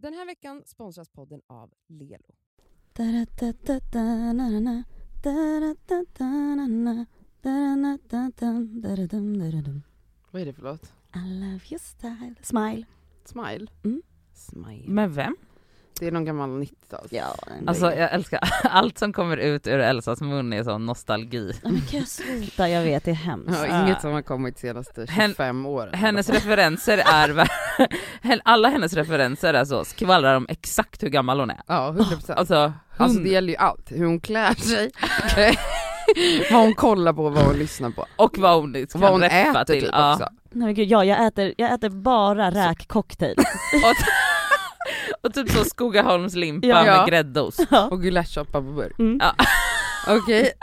Den här veckan sponsras podden av Lelo. Vad är det för låt? I love your style. Smile. Smile? Mm. Smile. Med vem? Det är någon gammal 90-tals. Ja, Alltså jag älskar allt som kommer ut ur Elsas mun är sån nostalgi. Men kan jag sluta? Jag vet, det är hemskt. Ja, inget som har kommit de senaste 25 åren. Hennes referenser är, alla hennes referenser är så, skvallrar om exakt hur gammal hon är. Ja, 100%. Alltså, Alltså hund- det gäller ju allt, hur hon klär sig, vad hon kollar på, vad hon lyssnar på. och vad hon kan vad hon äter till. typ ja. också. Nej men gud, ja, jag, äter, jag äter bara räkcocktail. Och, typ så Skogaholmslimpa Ja. Ja. med gräddost. Och gulaschsoppa på burk. Mm. Ja. Okej,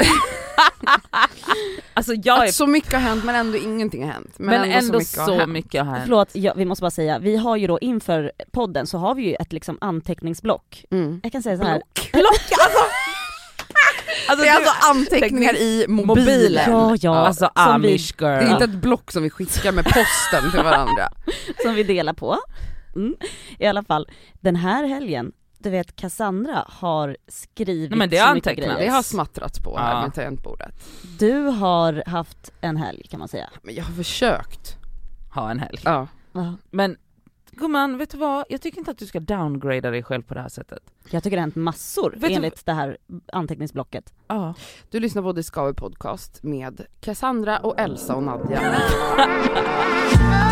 Alltså jag är, att så mycket har hänt men ändå ingenting har hänt. Men, men ändå så mycket har så hänt. mycket har hänt. Förlåt, ja, vi måste bara säga, vi har ju då inför podden så har vi ju ett liksom anteckningsblock. Mm. Jag kan säga så här. Block, alltså! alltså Det är du- alltså anteckningar i mobilen. Mobilen. Ja, ja, Alltså vi, amish girl. Det är inte ett block som vi skickar med posten till varandra. som vi delar på. Mm. I alla fall, den här helgen, du vet Cassandra har skrivit Nej, men det är så mycket grejer. Det har smattrats på här Ja. med tangentbordet. Du har haft en helg kan man säga. Men jag har försökt. ha en helg. Ja. Men gumman, vet du vad? Jag tycker inte att du ska downgrada dig själv på det här sättet. Jag tycker det har hänt massor Vet du- enligt det här anteckningsblocket. Ja. Du lyssnar på vi podcast med Cassandra och Elsa och Nadja.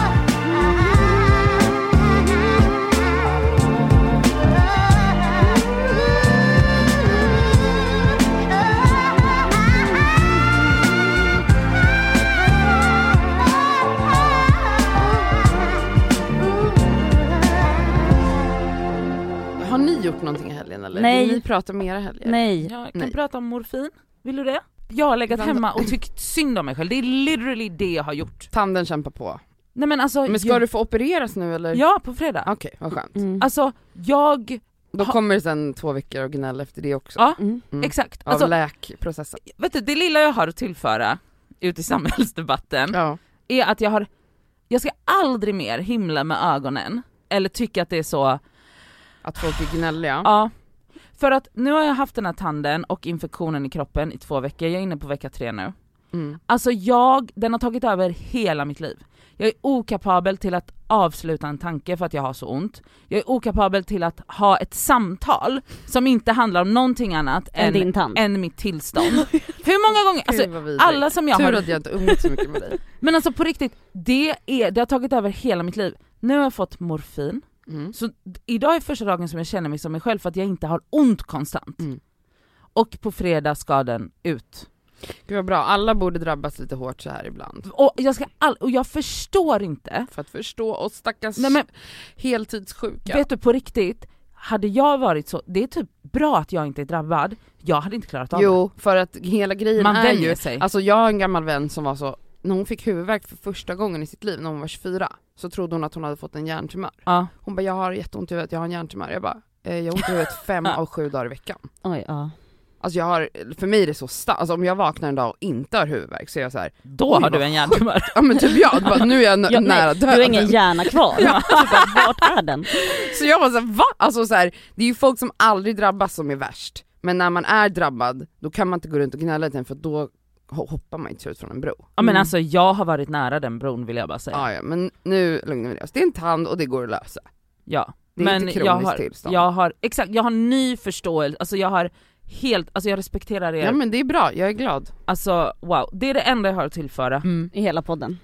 gjort någonting i helgen eller? Nej. Vill ni prata mer i helgen? Nej, Jag kan Nej. prata om morfin. Vill du det? Jag har legat hemma och tyckt synd om mig själv. Det är literally det jag har gjort. Tanden kämpar på. Nej men alltså, Men ska jag, du få opereras nu eller? Ja, på fredag. Okej, vad skönt. mm. Alltså, jag, Då kommer det sen två veckor och gnäll efter det också. ja Mm. Mm. exakt. Av Alltså, läkprocessen. vet du, det lilla jag har att tillföra ut i samhällsdebatten Ja. är att jag har, jag ska aldrig mer himla med ögonen eller tycka att det är så, Att folk är gnälliga. ja. För att nu har jag haft den här tanden och infektionen i kroppen i två veckor, jag är inne på vecka tre nu. Mm. Alltså jag, den har tagit över hela mitt liv. Jag är okapabel till att avsluta en tanke för att jag har så ont. Jag är okapabel till att ha ett samtal som inte handlar om någonting annat Än än, din tand. än mitt tillstånd. Hur många gånger, alltså alla som jag Tur har, att jag inte umgåtts så mycket med dig. men alltså på riktigt, det, är, det har tagit över hela mitt liv. Nu har jag fått morfin, Mm. så idag är första dagen som jag känner mig som mig själv för att jag inte har ont konstant. Mm. Och på fredag ska den ut. Gud vad bra, alla borde drabbas lite hårt så här ibland. Och jag, ska all, och jag förstår inte För att förstå oss stackars Nej, men- heltidssjuka. Vet du på riktigt, hade jag varit så, det är typ bra att jag inte är drabbad, jag hade inte klarat av Jo, för att hela det. grejen Man är ju, sig. alltså jag har en gammal vän som var så, när hon fick huvudvärk för första gången i sitt liv när hon var 24, så trodde hon att hon hade fått en hjärntumör. ja. Hon bara, jag har jätteont i huvudet, jag har en hjärntumör. Jag bara, eh, jag har ont i huvudet fem av sju dagar i veckan. Oj, ja. Alltså jag har, för mig är det så starkt, alltså om jag vaknar en dag och inte har huvudvärk så är jag så här, Då har du en hjärntumör. ja men typ jag, bara, nu är jag Ja, nära nej, du döden. har ingen hjärna kvar. Ja. Du bara, Vart är den? Så jag var såhär, va? Alltså så här, det är ju folk som aldrig drabbas som är värst. Men när man är drabbad, då kan man inte gå runt och gnälla lite för då hoppar man inte ut från en bro. Ja men Mm. alltså jag har varit nära den bron vill jag bara säga. Ja, ja, men nu lugnar vi oss. Det är en tand och det går att lösa. Ja. Det är men inte jag kroniskt har, tillstånd. jag har, exakt, jag har ny förståelse, alltså jag har helt, alltså jag respekterar er, Ja men det är bra, jag är glad. alltså wow, det är det enda jag har att tillföra. I hela podden.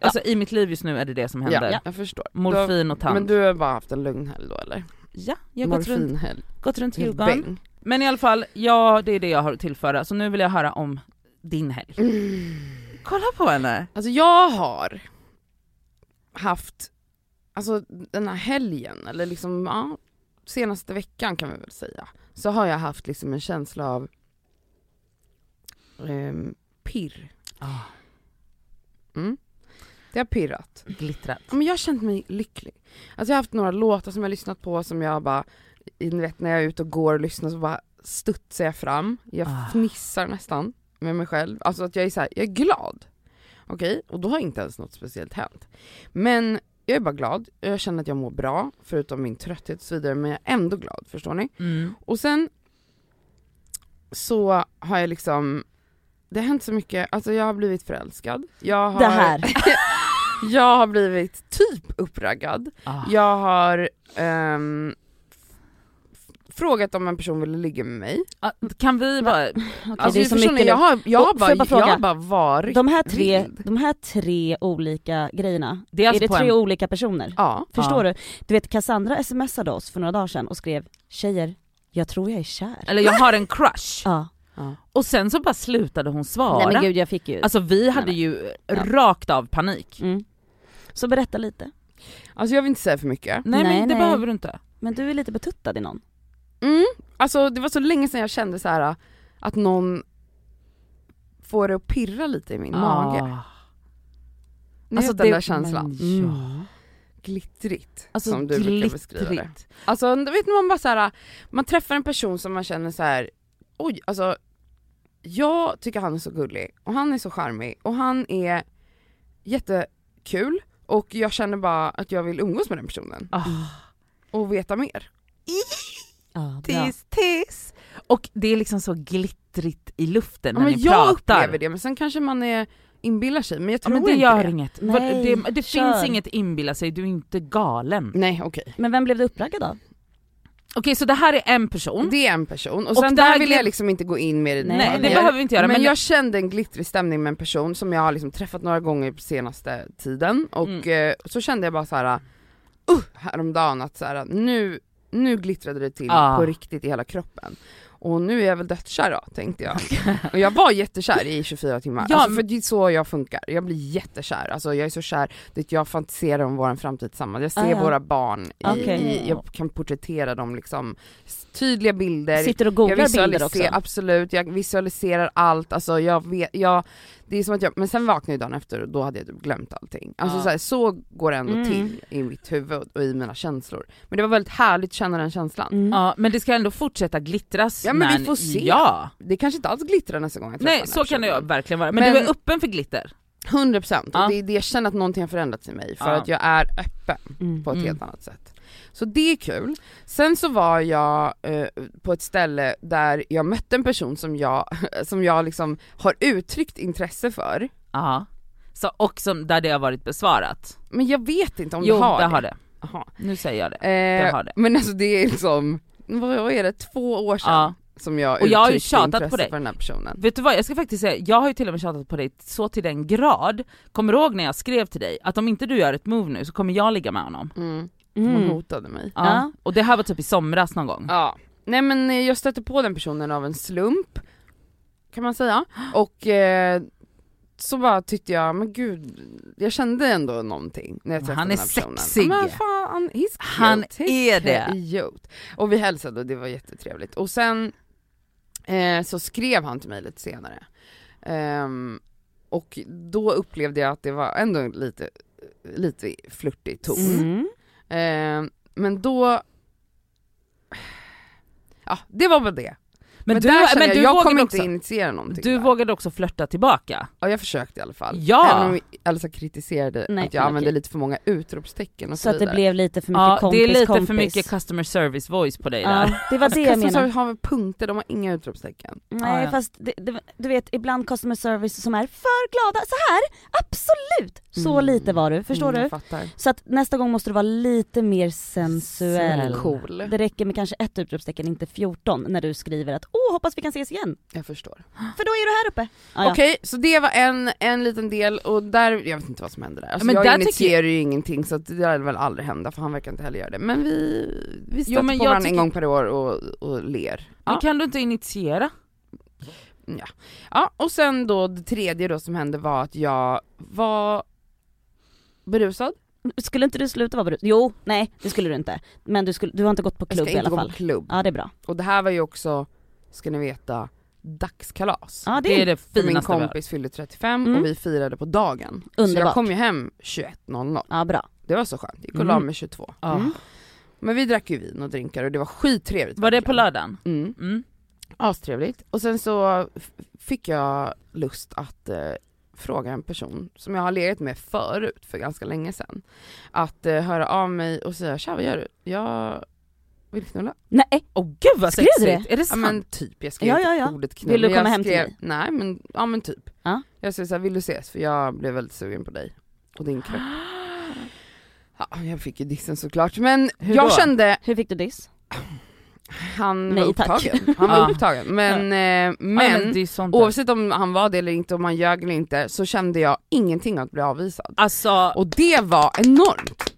Alltså i mitt liv just nu är det det som händer. Ja, jag förstår. Morfin och tand. men du har bara haft en lugn helg då eller? Ja, jag har gått runt, gått runt Djurgården. Men i alla fall, ja det är det jag har att tillföra, så nu vill jag höra om din helg. Kolla på henne! Alltså jag har haft, alltså den här helgen, eller liksom, ja, senaste veckan kan vi väl säga, så har jag haft liksom en känsla av ehm, pirr. Mm. Det har pirrat. Glittrat. Ja, men jag har känt mig lycklig. Alltså jag har haft några låtar som jag har lyssnat på som jag bara, ni vet när jag är ute och går och lyssnar så bara studsar jag fram, jag Ah. fnissar nästan med mig själv. Alltså att jag är så här, jag är glad. Okej, och då har inte ens något speciellt hänt. Men jag är bara glad, jag känner att jag mår bra, förutom min trötthet och så vidare, men jag är ändå glad, förstår ni? Mm. Och sen så har jag liksom, det har hänt så mycket, alltså jag har blivit förälskad, jag har, Det här. jag har blivit typ uppraggad, Ah. jag har f- frågat om en person ville ligga med mig. Kan vi bara, Okej, Alltså, det är så mycket jag har, jag, har bara, jag bara fråga? jag har bara varit De här tre, de här tre olika grejerna, det är alltså är det tre en, olika personer? Ja. Förstår Ja. du? Du vet Cassandra smsade oss för några dagar sedan och skrev Tjejer, jag tror jag är kär. eller jag har en crush, Ja. ja. och sen så bara slutade hon svara. Nej men gud jag fick ju... Alltså vi hade nej. ju Ja. rakt av panik. Mm. Så berätta lite. Alltså jag vill inte säga för mycket. Nej, Nej, men det nej. behöver du inte. Men du är lite betuttad i någon. Mm. Alltså det var så länge sedan jag kände så här att någon får det att pirra lite i min mage. Ah. Ni Alltså den det- där känslan? men ja. Mm. Glittrigt, Alltså som du brukar beskriva det. glittrigt. Alltså vet man bara så här, man träffar en person som man känner så här. oj alltså jag tycker han är så gullig och han är så charmig och han är jättekul och jag känner bara att jag vill umgås med den personen Ah. och veta mer. Ja. Tis, tis. Och det är liksom så glittrigt i luften Ja, när men ni jag pratar. upplever det men sen kanske man är inbillar sig men jag Ja, tror men det inte gör det. inget. Nej, det det finns inget inbilla sig, du är inte galen. Nej okej. Men vem blev du uppraggad av? Okej så det här är en person. Det är en person och Och sen här där vill jag liksom inte gå in mer i Nej, det behöver vi inte göra men, men, jag kände en glittrig stämning med en person som jag har liksom träffat några gånger på senaste tiden och Mm. eh, så kände jag bara så här. Uh, häromdagen att så här, nu, nu glittrade det till Ah. på riktigt i hela kroppen. Och nu är jag väl dödskär då, tänkte jag. Och jag var jättekär i 24 timmar, Ja, alltså, för det är så jag funkar. Jag blir jättekär, alltså jag är så kär, det jag fantiserar om vår framtid tillsammans. Jag ser Ah, ja. våra barn, i, Okej. i, jag kan porträttera dem liksom, tydliga bilder, Sitter och googlar bilder också? absolut, jag visualiserar allt, alltså jag vet, jag, det är som att jag, men sen vaknade jag dagen efter och då hade jag typ glömt allting. Alltså Ja. så, här, så går det ändå Mm. till i mitt huvud och i mina känslor. Men det var väldigt härligt att känna den känslan. Mm. Ja men det ska ändå fortsätta glittras. Ja, men vi får se. Ja! Det kanske inte alls glittrar nästa gång jag träffar Nej så kan det verkligen vara, men, Men- du är öppen för glitter. 100% Ja. och det det jag känner att någonting har förändrats i mig för Ja. att jag är öppen Mm. på ett Mm. helt annat sätt. Så det är kul. Sen så var jag eh, på ett ställe där jag mötte en person som jag, som jag liksom har uttryckt intresse för. Ja. Så, och som, där det har varit besvarat. Men jag vet inte om jo det har det det. har det. Jaha. Nu säger jag det. Eh, Det har det. Men alltså det är liksom, vad är det, två år sedan Ja. Som jag Och jag har ju tjatat på dig. för den här personen. Vet du vad, jag ska faktiskt säga, jag har ju till och med tjatat på dig så till den grad, kommer du ihåg när jag skrev till dig att om inte du gör ett move nu så kommer jag ligga med honom? Mm. Hon Mm. hotade mig. Ja. Ja. Och det här var typ i somras någon gång. Ja, nej men eh, jag stötte på den personen av en slump, kan man säga. Och eh, så bara tyckte jag, men gud, jag kände ändå någonting när jag träffade Han den är här personen. sexig. Men fan, he's cute, Han he's är det. cute. Och vi hälsade och det var jättetrevligt. Och sen eh, så skrev han till mig lite senare. Ehm, och då upplevde jag att det var ändå lite, lite flörtig ton. Mm. Eh, men då, ja det var väl det. Men, Men, du, där men jag, du jag kommer också, inte initiera någonting du där. vågade också flörta tillbaka. Ja jag försökte i alla fall. Ja. Även om Elsa kritiserade Nej, att jag använde okej. lite för många utropstecken och så, Så att det blev lite för mycket Ja, kompis det är lite kompis. för mycket customer service voice på dig Ja, där. det var det jag Customer menade. service har väl punkter, de har inga utropstecken. Nej Ja, ja. fast det, det, du vet ibland customer service som är för glada, så här, absolut! Så Mm. lite var du, förstår Mm, du? Så att nästa gång måste du vara lite mer sensuell. Cool. Det räcker med kanske ett utropstecken, inte 14, när du skriver att åh hoppas vi kan ses igen. Jag förstår. För då är du här uppe. Ah, ja. Okej, så det var en, en liten del och där, jag vet inte vad som hände där. Alltså men jag där initierar ju ingenting så det lär väl aldrig hända för han verkar inte heller göra det. Men vi, vi stöter men på jag varandra en tycker- gång per år och, och ler. Men Ja. kan du inte initiera? Ja. ja, och sen då det tredje då som hände var att jag var berusad. Skulle inte du sluta vara berusad? Jo, nej det skulle du inte. Men du, skulle, du har inte gått på Jag klubb ska i inte alla gå fall. på klubb. Ja det är bra. Och det här var ju också, ska ni veta, dagskalas. Ja det, Det är det min finaste har. kompis fyllde 35 Mm. och vi firade på dagen. Så Underbart. jag kom ju hem 21.00. Ja bra. Det var så skönt, gick och Mm. la mig 22. Ja. Mm. Men vi drack ju vin och drinkar och det var skittrevligt. Var det på verkligen. lördagen? Mm. Mm. Astrevligt. Och sen så fick jag lust att eh, fråga en person som jag har legat med förut för ganska länge sedan att eh, höra av mig och säga tja vad gör du? Jag vill knulla. Nej, Åh gud vad Skrev du sexigt! Är det Ja sant? men typ, jag skrev Ja, inte ja, ja. ordet knulla. Vill du men komma hem till mig? Nej men, ja men typ. Ja. Jag skrev såhär, vill du ses? För jag blev väldigt sugen på dig och din kropp. Ja, jag fick ju dissen såklart men Hur jag då? kände, hur fick du diss? han Nej, var tack. upptagen. Han var Ja. upptagen. Men, eh, Ja, men det där. oavsett om han var det eller inte, om han ljög eller inte, så kände jag ingenting att bli avvisad. Alltså, Och det var enormt.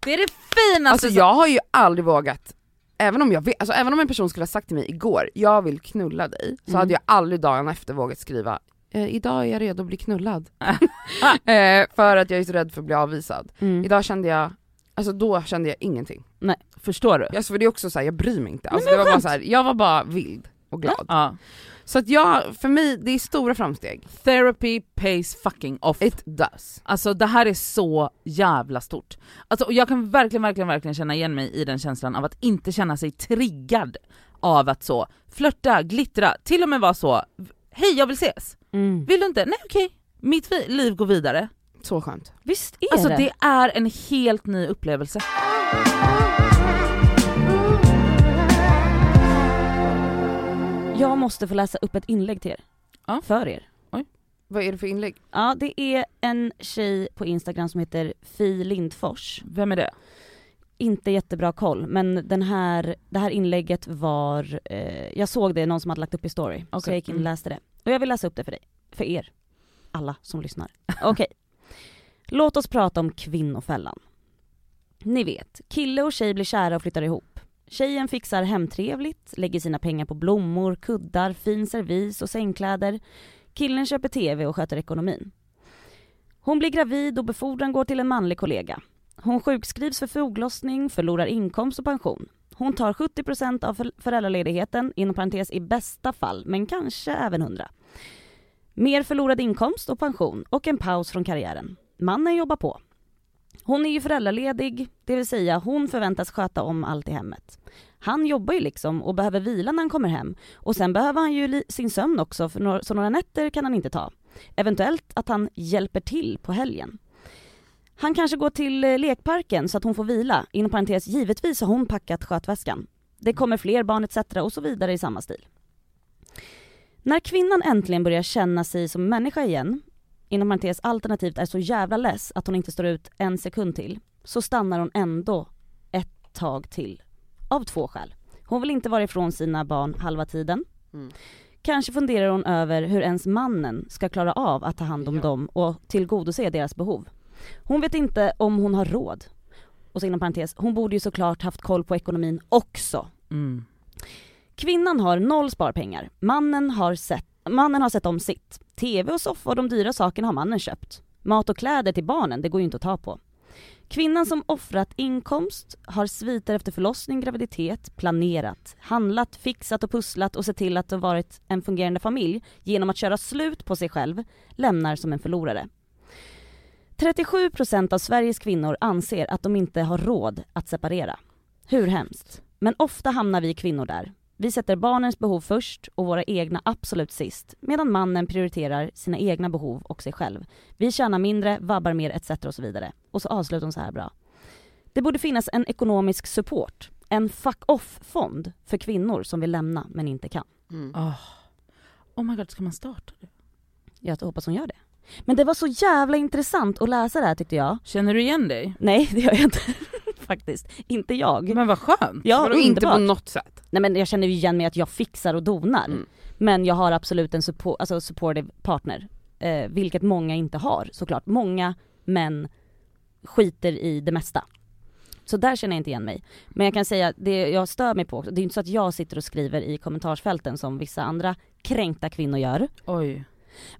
det är det finaste Alltså jag har ju aldrig vågat, även om, jag vet, alltså, även om en person skulle ha sagt till mig igår, jag vill knulla dig, så Mm. hade jag aldrig dagen efter vågat skriva eh, idag är jag redo att bli knullad. eh, för att jag är så rädd för att bli avvisad. Mm. Idag kände jag, alltså då kände jag ingenting. Förstår du? Alltså för det är också såhär, jag bryr mig inte. Alltså, men det var bara så här, jag var bara vild och glad. Ja. Så att jag, för mig, det är stora framsteg. Therapy pays fucking off. It does. Alltså det här är så jävla stort. Alltså, och jag kan verkligen, verkligen, verkligen känna igen mig i den känslan av att inte känna sig triggad av att så flörta, glittra, till och med vara så hej jag vill ses, Mm. vill du inte? Nej okej, mitt vi- liv går vidare. Så skönt. Visst är Alltså det? det är en helt ny upplevelse. Jag måste få läsa upp ett inlägg till er. Ja. För er. Vad är det för inlägg? Ja, det är en tjej på Instagram som heter Fi Lindfors. Vem är det? Inte jättebra koll, men den här, det här inlägget var, eh, jag såg det, någon som hade lagt upp i story. Så Okej, jag gick in och mm. läste det. Och jag vill läsa upp det för dig, för er. Alla som lyssnar. Okej. Låt oss prata om kvinnofällan. Ni vet, kille och tjej blir kära och flyttar ihop. Tjejen fixar hemtrevligt, lägger sina pengar på blommor, kuddar, fin servis och sängkläder. Killen köper TV och sköter ekonomin. Hon blir gravid och befordran går till en manlig kollega. Hon sjukskrivs för foglossning, förlorar inkomst och pension. Hon tar 70% av föräldraledigheten, inom parentes i bästa fall, men kanske även 100. Mer förlorad inkomst och pension och en paus från karriären. Mannen jobbar på. Hon är ju föräldraledig, det vill säga hon förväntas sköta om allt i hemmet. Han jobbar ju liksom och behöver vila när han kommer hem och sen behöver han ju sin sömn också för några, så några nätter kan han inte ta. Eventuellt att han hjälper till på helgen. Han kanske går till eh, lekparken så att hon får vila. Inom parentes, givetvis har hon packat skötväskan. Det kommer fler barn etc. och så vidare i samma stil. När kvinnan äntligen börjar känna sig som människa igen, inom parentes alternativt är så jävla less att hon inte står ut en sekund till, så stannar hon ändå ett tag till. Av två skäl. Hon vill inte vara ifrån sina barn halva tiden. Mm. Kanske funderar hon över hur ens mannen ska klara av att ta hand om Ja. dem och tillgodose deras behov. Hon vet inte om hon har råd. Och så inom parentes, hon borde ju såklart haft koll på ekonomin också. Mm. Kvinnan har noll sparpengar. Mannen har sett, mannen har sett om sitt. TV och soffa och de dyra sakerna har mannen köpt. Mat och kläder till barnen, det går ju inte att ta på. Kvinnan som offrat inkomst har sviter efter förlossning, graviditet, planerat, handlat, fixat och pusslat och sett till att det varit en fungerande familj genom att köra slut på sig själv, lämnar som en förlorare. 37% av Sveriges kvinnor anser att de inte har råd att separera. Hur hemskt? Men ofta hamnar vi kvinnor där. Vi sätter barnens behov först och våra egna absolut sist, medan mannen prioriterar sina egna behov och sig själv. Vi tjänar mindre, vabbar mer etc. och så vidare. Och så avslutar hon så här bra. Det borde finnas en ekonomisk support, en fuck off-fond för kvinnor som vill lämna men inte kan. Mm. Oh. oh my god, ska man starta det? Jag hoppas hon gör det. Men det var så jävla intressant att läsa det här tyckte jag. Känner du igen dig? Nej, det gör jag inte. Faktiskt. Inte jag. Men vad skönt! Ja, Vadå, inte på något sätt. Nej men jag känner ju igen mig att jag fixar och donar. Mm. Men jag har absolut en support, alltså supportive partner. Eh, vilket många inte har såklart. Många män skiter i det mesta. Så där känner jag inte igen mig. Men jag kan säga, det jag stör mig på, det är inte så att jag sitter och skriver i kommentarsfälten som vissa andra kränkta kvinnor gör. Oj.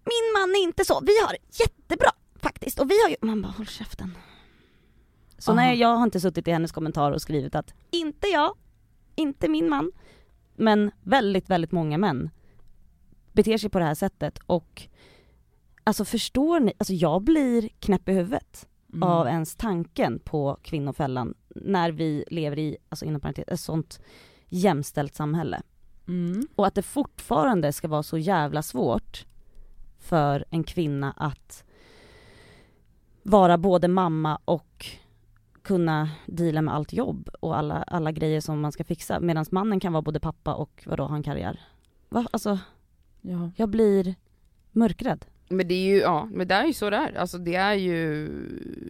Min man är inte så, vi har jättebra faktiskt och vi har ju, man bara håll käften. Så Aha. nej jag har inte suttit i hennes kommentar och skrivit att inte jag, inte min man. Men väldigt, väldigt många män beter sig på det här sättet och alltså förstår ni, alltså jag blir knäpp i huvudet Mm. av ens tanken på kvinnofällan när vi lever i, alltså inom parentes, ett sånt jämställt samhälle. Mm. Och att det fortfarande ska vara så jävla svårt för en kvinna att vara både mamma och kunna deala med allt jobb och alla, alla grejer som man ska fixa medan mannen kan vara både pappa och vadå, ha en karriär. Va? Alltså, Ja. jag blir mörkrädd. Men det är ju, ja, men det är ju så det är. Alltså det är ju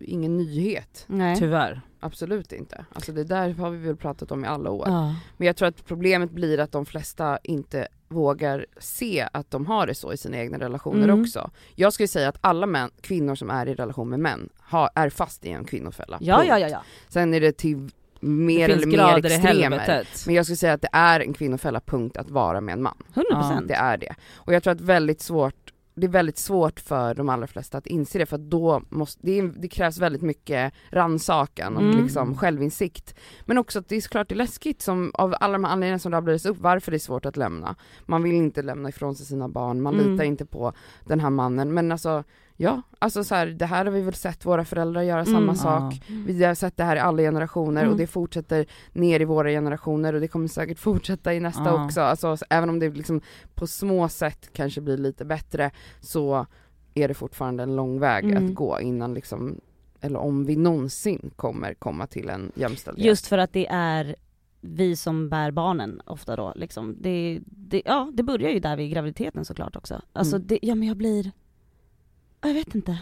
ingen nyhet. Nej. Tyvärr. Absolut inte. Alltså det där har vi väl pratat om i alla år. Ja. Men jag tror att problemet blir att de flesta inte vågar se att de har det så i sina egna relationer Mm. också. Jag skulle säga att alla män, kvinnor som är i relation med män har, är fast i en kvinnofälla. Ja, Punkt. ja, ja, ja. Sen är det till mer det eller mer extremer. Men jag skulle säga att det är en kvinnofälla, punkt, att vara med en man. 100%. Ja, Det är det. Och jag tror att väldigt svårt det är väldigt svårt för de allra flesta att inse det för att då måste, det, är, det krävs väldigt mycket rannsakan och Mm. liksom självinsikt. Men också att det är såklart det är läskigt som, av alla de här anledningarna som rabblades upp, varför det är svårt att lämna. Man vill inte lämna ifrån sig sina barn, man Mm. litar inte på den här mannen. Men alltså, ja, alltså så här, det här har vi väl sett våra föräldrar göra Mm. samma Ja. sak. Vi har sett det här i alla generationer Mm. och det fortsätter ner i våra generationer och det kommer säkert fortsätta i nästa Ja. också. Alltså, så även om det liksom på små sätt kanske blir lite bättre så är det fortfarande en lång väg Mm. att gå innan liksom, eller om vi någonsin kommer komma till en jämställdhet. Just för att det är vi som bär barnen ofta då liksom. Det, det, ja, det börjar ju där vid graviditeten såklart också. Alltså Mm. det, ja men jag blir, jag vet inte.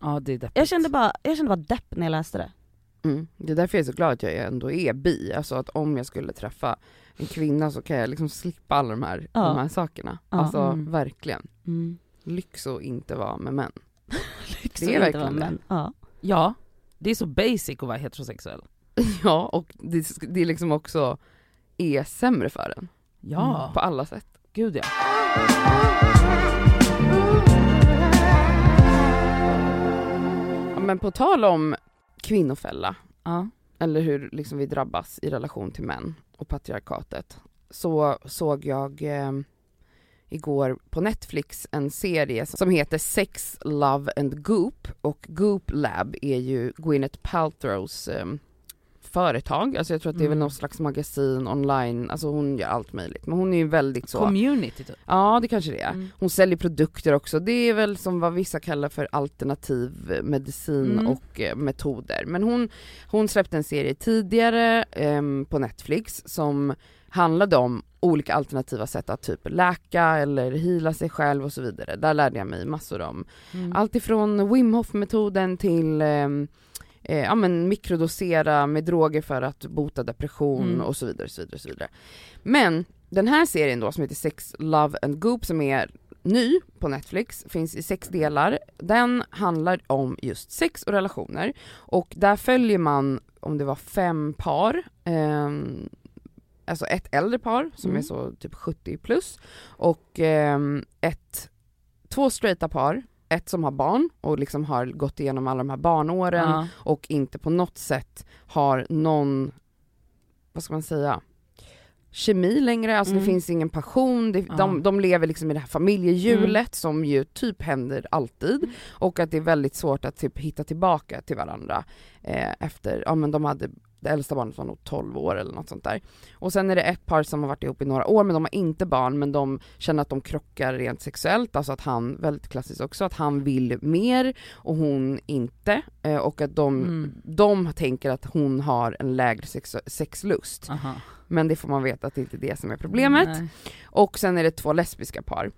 Ja det är deppigt. Jag kände bara, jag kände bara depp när jag läste det. Mm. Det är därför jag är så glad att jag ändå är bi, alltså att om jag skulle träffa en kvinna så kan jag liksom slippa alla de här, Ja. de här sakerna. Ja. Alltså Mm. verkligen. Mm. Lyx att inte vara med män. Lyx Det är inte verkligen vara det. män. Ja. Ja, det är så basic att vara heterosexuell. Ja, och det, det är liksom också är sämre för en. Ja, På alla sätt. gud ja. Men på tal om kvinnofälla, ja. eller hur liksom vi drabbas i relation till män och patriarkatet, så såg jag eh, igår på Netflix en serie som heter Sex, Love and Goop och Goop Lab är ju Gwyneth Paltrows eh, företag, alltså jag tror att det är väl Mm. någon slags magasin online, alltså hon gör allt möjligt men hon är ju väldigt så Community typ. Ja det kanske det är. Mm. Hon säljer produkter också, det är väl som vad vissa kallar för alternativ eh, medicin Mm. och eh, metoder. Men hon, hon släppte en serie tidigare ehm, på Netflix som handlade om olika alternativa sätt att typ läka eller hila sig själv och så vidare. Där lärde jag mig massor om Mm. allt ifrån Wim Hof metoden till ehm, eh, ja, men mikrodosera med droger för att bota depression Mm. och så vidare, så vidare, så vidare. Men den här serien då som heter Sex, Love and Goop som är ny på Netflix, finns i sex delar. Den handlar om just sex och relationer och där följer man, om det var fem par, ehm, alltså ett äldre par som Mm. är så typ 70 plus och ehm, ett, två straighta par, ett som har barn och liksom har gått igenom alla de här barnåren Ja. och inte på något sätt har någon, vad ska man säga, kemi längre, alltså Mm. det finns ingen passion, det, Ja. de, de lever liksom i det här familjehjulet som ju typ händer alltid och att det är väldigt svårt att typ hitta tillbaka till varandra eh, efter, ja men de hade det äldsta barnet var nog 12 år eller något sånt där. Och sen är det ett par som har varit ihop i några år men de har inte barn men de känner att de krockar rent sexuellt, alltså att han, väldigt klassiskt också, att han vill mer och hon inte. Eh, och att de, Mm. de tänker att hon har en lägre sex, sexlust. Aha. Men det får man veta att det inte är det som är problemet. Nej. Och sen är det två lesbiska par.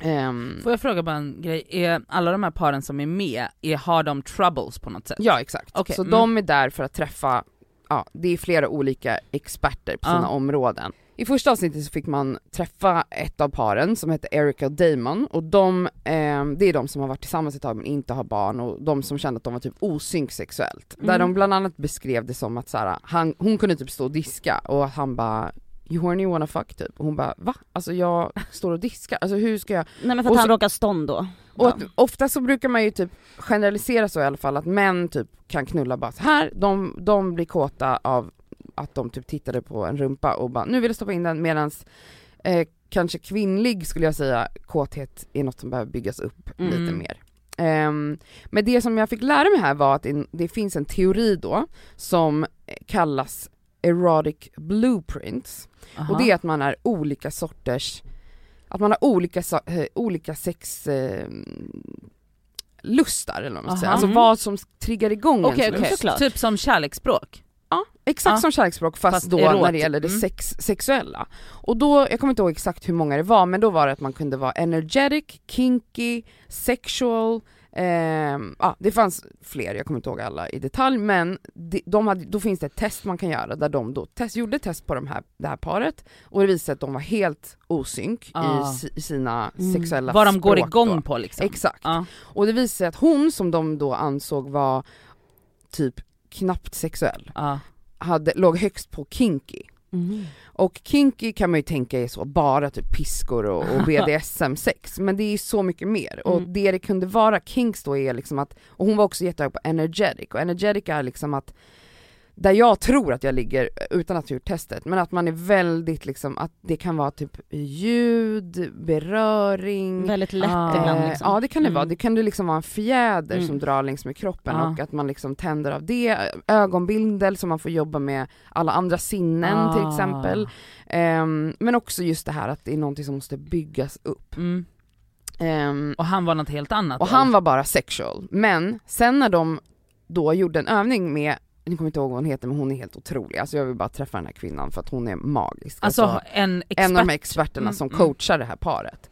Ehm, Får jag fråga bara en grej, är alla de här paren som är med, är, har de troubles på något sätt? Ja exakt. Okej, Så mm. de är där för att träffa, ja det är flera olika experter på Ja. sina områden. I första avsnittet så fick man träffa ett av paren som heter Erica och Damon och de, ehm, det är de som har varit tillsammans ett tag men inte har barn och de som kände att de var typ osynk sexuellt. Där Mm. de bland annat beskrev det som att så här, han, hon kunde typ stå och diska och han bara You wanna fuck typ? Och hon bara va? Alltså jag står och diskar, alltså hur ska jag Nej men för att Och han så- råkar stånd då. och att, ofta så brukar man ju typ generalisera så i alla fall att män typ kan knulla bara så här, de, de blir kåta av att de typ tittade på en rumpa och bara nu vill jag stoppa in den medans eh, kanske kvinnlig skulle jag säga kåthet är något som behöver byggas upp Mm. lite mer. Ehm, men det som jag fick lära mig här var att det finns en teori då som kallas erotic blueprints Aha. och det är att man är olika sorters att man har olika, sa- eh, olika sex eh, lustar eller vad man ska säga. Alltså Mm. vad som triggar igång Okej ens okej, lust. Såklart. typ som kärleksspråk. Ja, exakt Ja. som kärleksspråk fast, Fast då erot- när det gäller det mm. sex, sexuella. Och då, jag kommer inte ihåg exakt hur många det var, men då var det att man kunde vara energetic, kinky, sexual, ehm, ja det fanns fler, jag kommer inte ihåg alla i detalj, men de, de hade, då finns det ett test man kan göra där de då test, gjorde test på de här, det här paret och det visade sig att de var helt osynk Ah. i, i sina Mm. sexuella Vad de går igång då. på liksom. Exakt. Ja. Och det visade sig att hon som de då ansåg var typ knappt sexuell, Ja. hade, låg högst på kinky. Mhm. Och kinky kan man ju tänka är så bara typ piskor och, och BDSM-sex, men det är så mycket mer. Och Mm. det det kunde vara kinks då är liksom att, och hon var också jättehög på energetic, och energetic är liksom att där jag tror att jag ligger, utan att ha gjort testet, men att man är väldigt liksom, att det kan vara typ ljud, beröring, Väldigt lätt Ah. ibland liksom. Ja det kan det Mm. vara, det kan ju liksom vara en fjäder Mm. som drar längs med kroppen Ja. och att man liksom tänder av det, ögonbindel så man får jobba med alla andra sinnen till Ah. exempel. Ehm, men också just det här att det är någonting som måste byggas upp. Mm. Ehm, Och han var något helt annat och då? han var bara sexual, men sen när de då gjorde en övning med jag kommer inte ihåg vad hon heter men hon är helt otrolig, alltså jag vill bara träffa den här kvinnan för att hon är magisk. Alltså en expert? en av de experterna Mm, som mm. coachar det här paret.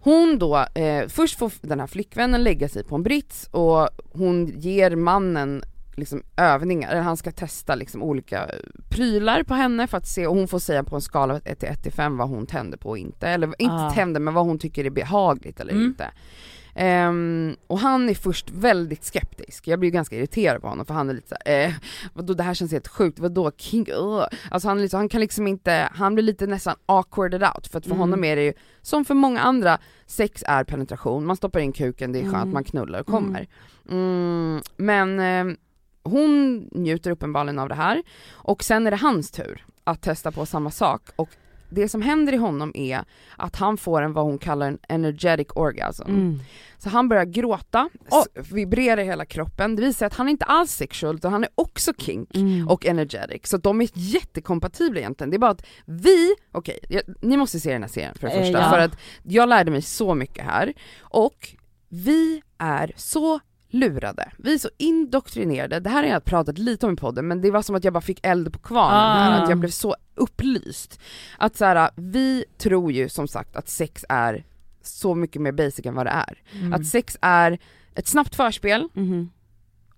Hon då, eh, först får den här flickvännen lägga sig på en brits och hon ger mannen liksom övningar, eller han ska testa liksom olika prylar på henne för att se, och hon får säga på en skala av 1 till 1 till 5 vad hon tänder på och inte, eller inte Ah. tänder men vad hon tycker är behagligt eller Mm. inte. Ehm, och han är först väldigt skeptisk, jag blir ganska irriterad på honom för han är lite såhär, eh, vadå det här känns helt sjukt, vadå king, uh. Alltså han, är lite, han kan liksom inte, han blir lite nästan awkwarded out för att för Mm. honom är det ju, som för många andra, sex är penetration, man stoppar in kuken, det är skönt, Mm. man knullar och kommer. Mm, men eh, hon njuter uppenbarligen av det här och sen är det hans tur att testa på samma sak och det som händer i honom är att han får en vad hon kallar en energetic orgasm. Mm. Så han börjar gråta, s- vibrerar hela kroppen, det visar att han är inte alls sexual utan han är också kink Mm. och energetic, så de är jättekompatibla egentligen. Det är bara att vi, okej, jag- ni måste se den här serien för det Eh, första, ja. för att jag lärde mig så mycket här och vi är så lurade, vi är så indoktrinerade, det här har jag pratat lite om i podden men det var som att jag bara fick eld på kvarnen Ah. att jag blev så upplyst. Att så här, vi tror ju som sagt att sex är så mycket mer basic än vad det är. Mm. Att sex är ett snabbt förspel, Mhm.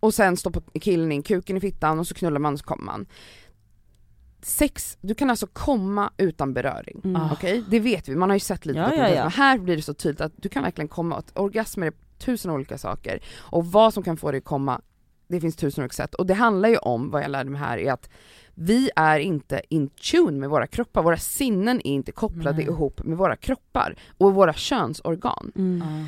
och sen stoppar killen in kuken i fittan och så knullar man och så kommer man. Sex, du kan alltså komma utan beröring. Mm. Ah. Okej? Det vet vi, man har ju sett lite Ja, ja, ja. men här blir det så tydligt att du kan verkligen komma, att orgasmer är tusen olika saker. Och vad som kan få dig att komma, det finns tusen olika sätt. Och det handlar ju om, vad jag lärde mig här, är att vi är inte in tune med våra kroppar, våra sinnen är inte kopplade Nej. ihop med våra kroppar och våra könsorgan. Mm. Ja.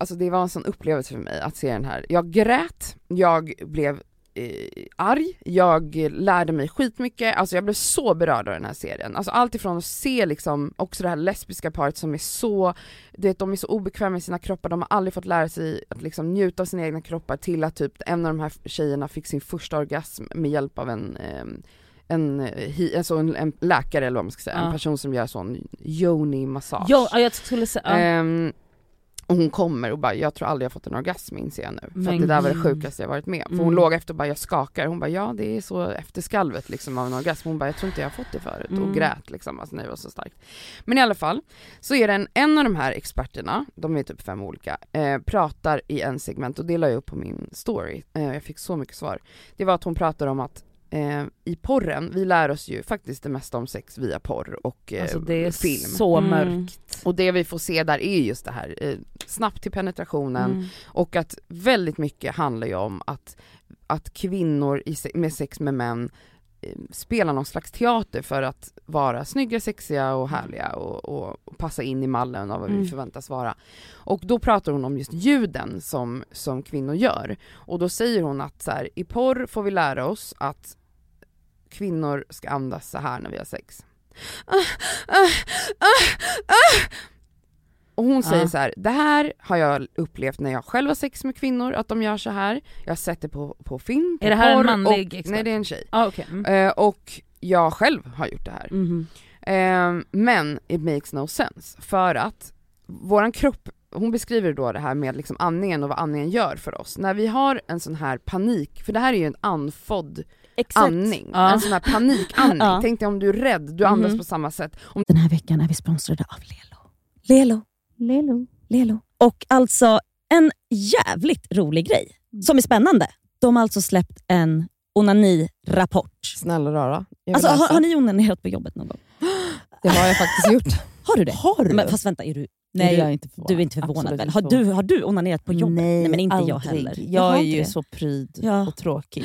Alltså det var en sån upplevelse för mig att se den här. Jag grät, jag blev eh, arg, jag lärde mig skitmycket, alltså jag blev så berörd av den här serien. Alltså allt ifrån att se liksom också det här lesbiska paret som är så, du vet de är så obekväma med sina kroppar, de har aldrig fått lära sig att liksom njuta av sina egna kroppar till att typ en av de här tjejerna fick sin första orgasm med hjälp av en ehm, en, eh, alltså en, en läkare eller vad man ska säga, Ja. en person som gör sån yoni-massage. Jo, ja, jag skulle säga, ja. Ehm, och hon kommer och bara, jag tror aldrig jag fått en orgasm inser jag nu. För det där var det sjukaste jag varit med. För hon Mm. låg efter och bara, jag skakar. Hon bara, ja det är så efter skalvet liksom av en orgasm. Hon bara, jag tror inte jag har fått det förut. Mm. Och grät liksom, alltså det var så starkt. Men i alla fall, så är det en, en av de här experterna, de är typ fem olika, eh, pratar i en segment och det la jag upp på min story. Eh, jag fick så mycket svar. Det var att hon pratar om att eh, i porren, vi lär oss ju faktiskt det mesta om sex via porr och eh, alltså det är film. så Mm. mörkt. Och det vi får se där är just det här, eh, snabbt till penetrationen Mm. och att väldigt mycket handlar ju om att, att kvinnor i, se- med sex med män eh, spelar någon slags teater för att vara snygga, sexiga och härliga och, och, och passa in i mallen av vad Mm. vi förväntas vara. Och då pratar hon om just ljuden som, som kvinnor gör. Och då säger hon att så här, i porr får vi lära oss att kvinnor ska andas så här när vi har sex. Och hon säger så här: det här har jag upplevt när jag själv har sex med kvinnor, att de gör så här. Jag har sett det på, på film, på Är det här en porr manlig och, expert? Nej det är en tjej. Ah, okay. mm. Eh, och jag själv har gjort det här. Ehm, men it makes no sense för att våran kropp, hon beskriver då det här med liksom andningen och vad andningen gör för oss. När vi har en sån här panik, för det här är ju en andfådd Exakt. andning, Ja. en sån här panikandning. Ja. Tänk dig om du är rädd, du andas Mhm. på samma sätt. Om Den här veckan är vi sponsrade av Lelo. Lelo. Lelo. Lelo. Och alltså en jävligt rolig grej som är spännande. De har alltså släppt en onani-rapport. Snälla rara. Jag Alltså, har, har ni onanerat på jobbet någon gång? Det har jag faktiskt gjort. Har du det? Har du? Men, fast vänta, är du, Nej är jag inte förvånad. du är inte förvånad Absolut väl? Har du, har du onanerat på jobbet? Nej, men inte jag aldrig. heller. Jag har är ju det. så pryd Ja. och tråkig.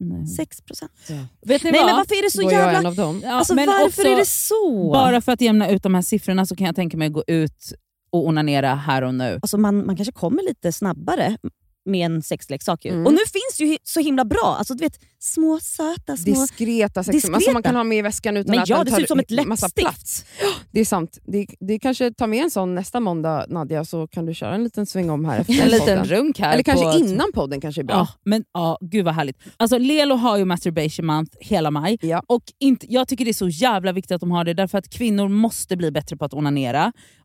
Nej. 6 procent. Vet ni Nej vad? men varför är det så jag jävla... en av dem. Ja, Alltså men varför också, är det så? Bara för att jämna ut de här siffrorna så kan jag tänka mig att gå ut och onanera här och nu. Alltså man, man kanske kommer lite snabbare med en sexleksak. ju. Mm. Och nu finns det ju så himla bra, alltså du vet små söta små... Diskreta sex alltså Diskreta. man kan ha med i väskan utan Men att ja, den det tar ser ut som ett massa läppstift. plats. Det är sant. Det, det kanske tar med en sån nästa måndag Nadja så kan du köra en liten sväng om här efter En liten runk här. Eller kanske på innan podden kanske är bra. Ja, men ja, gud vad härligt. Alltså Lelo har ju masturbation month hela maj Ja. och inte, jag tycker det är så jävla viktigt att de har det därför att kvinnor måste bli bättre på att onanera.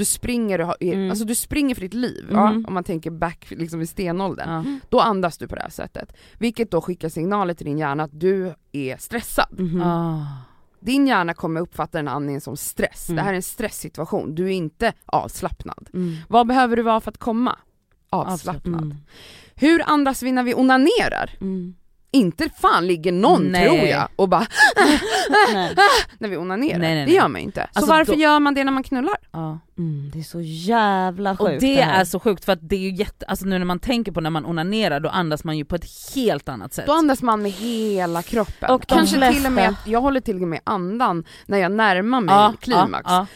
Du springer, och har, Mm. alltså du springer för ditt liv, Mhm. ja, om man tänker back liksom i stenåldern. Ja. Då andas du på det här sättet. Vilket då skickar signaler till din hjärna att du är stressad. Ah. Din hjärna kommer uppfatta den andningen som stress. Mm. Det här är en stresssituation, du är inte avslappnad. Mm. Vad behöver du vara för att komma? Avslappnad. Mm. Hur andas vi när vi onanerar? Mm. Inte fan ligger någon Nej. tror jag och bara när vi onanerar. Nej, nej, Det nej. gör man inte. Så Alltså, varför då- gör man det när man knullar? Ja. Mm. Det är så jävla sjukt Och det här. är så sjukt för att det är ju jätte, alltså nu när man tänker på när man onanerar då andas man ju på ett helt annat sätt. Då andas man med hela kroppen. Och Kanske till flesta- och med, jag håller till och med andan när jag närmar mig ja, klimax. Ja,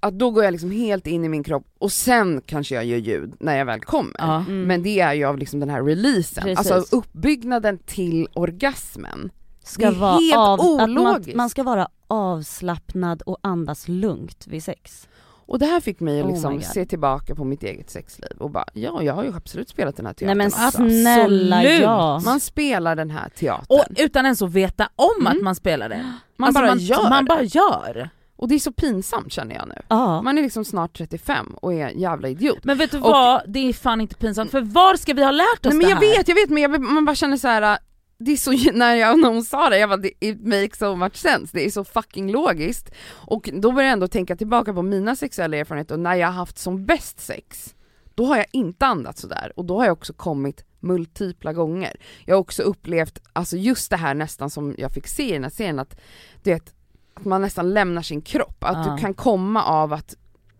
Att då går jag liksom helt in i min kropp och sen kanske jag gör ljud när jag väl kommer. ja. Mm. Men det är ju av liksom den här releasen, Precis. alltså uppbyggnaden till orgasmen. ska det är vara helt av, att man, ologiskt. man ska vara avslappnad och andas lugnt vid sex. Och det här fick mig att Oh liksom God. se tillbaka på mitt eget sexliv och bara, ja jag har ju absolut spelat den här Nej teatern men också. snälla ja. Man spelar den här teatern. Och utan ens att veta om Mm. att man spelar det. man Alltså, bara man, gör Man bara gör. Och det är så pinsamt känner jag nu. ja. Man är liksom snart 35 och är en jävla idiot. Men vet du Och- vad, det är fan inte pinsamt för var ska vi ha lärt oss Nej men det jag här? vet, jag vet men jag, man bara känner så här. Det är så, när, jag, när hon sa det, jag bara det- it makes so much sense, det är så fucking logiskt. Och då börjar jag ändå tänka tillbaka på mina sexuella erfarenheter och när jag har haft som bäst sex, då har jag inte andats sådär och då har jag också kommit multipla gånger. Jag har också upplevt, alltså just det här nästan som jag fick se i den här serien, att, du vet, att man nästan lämnar sin kropp, att Ja. du kan komma av att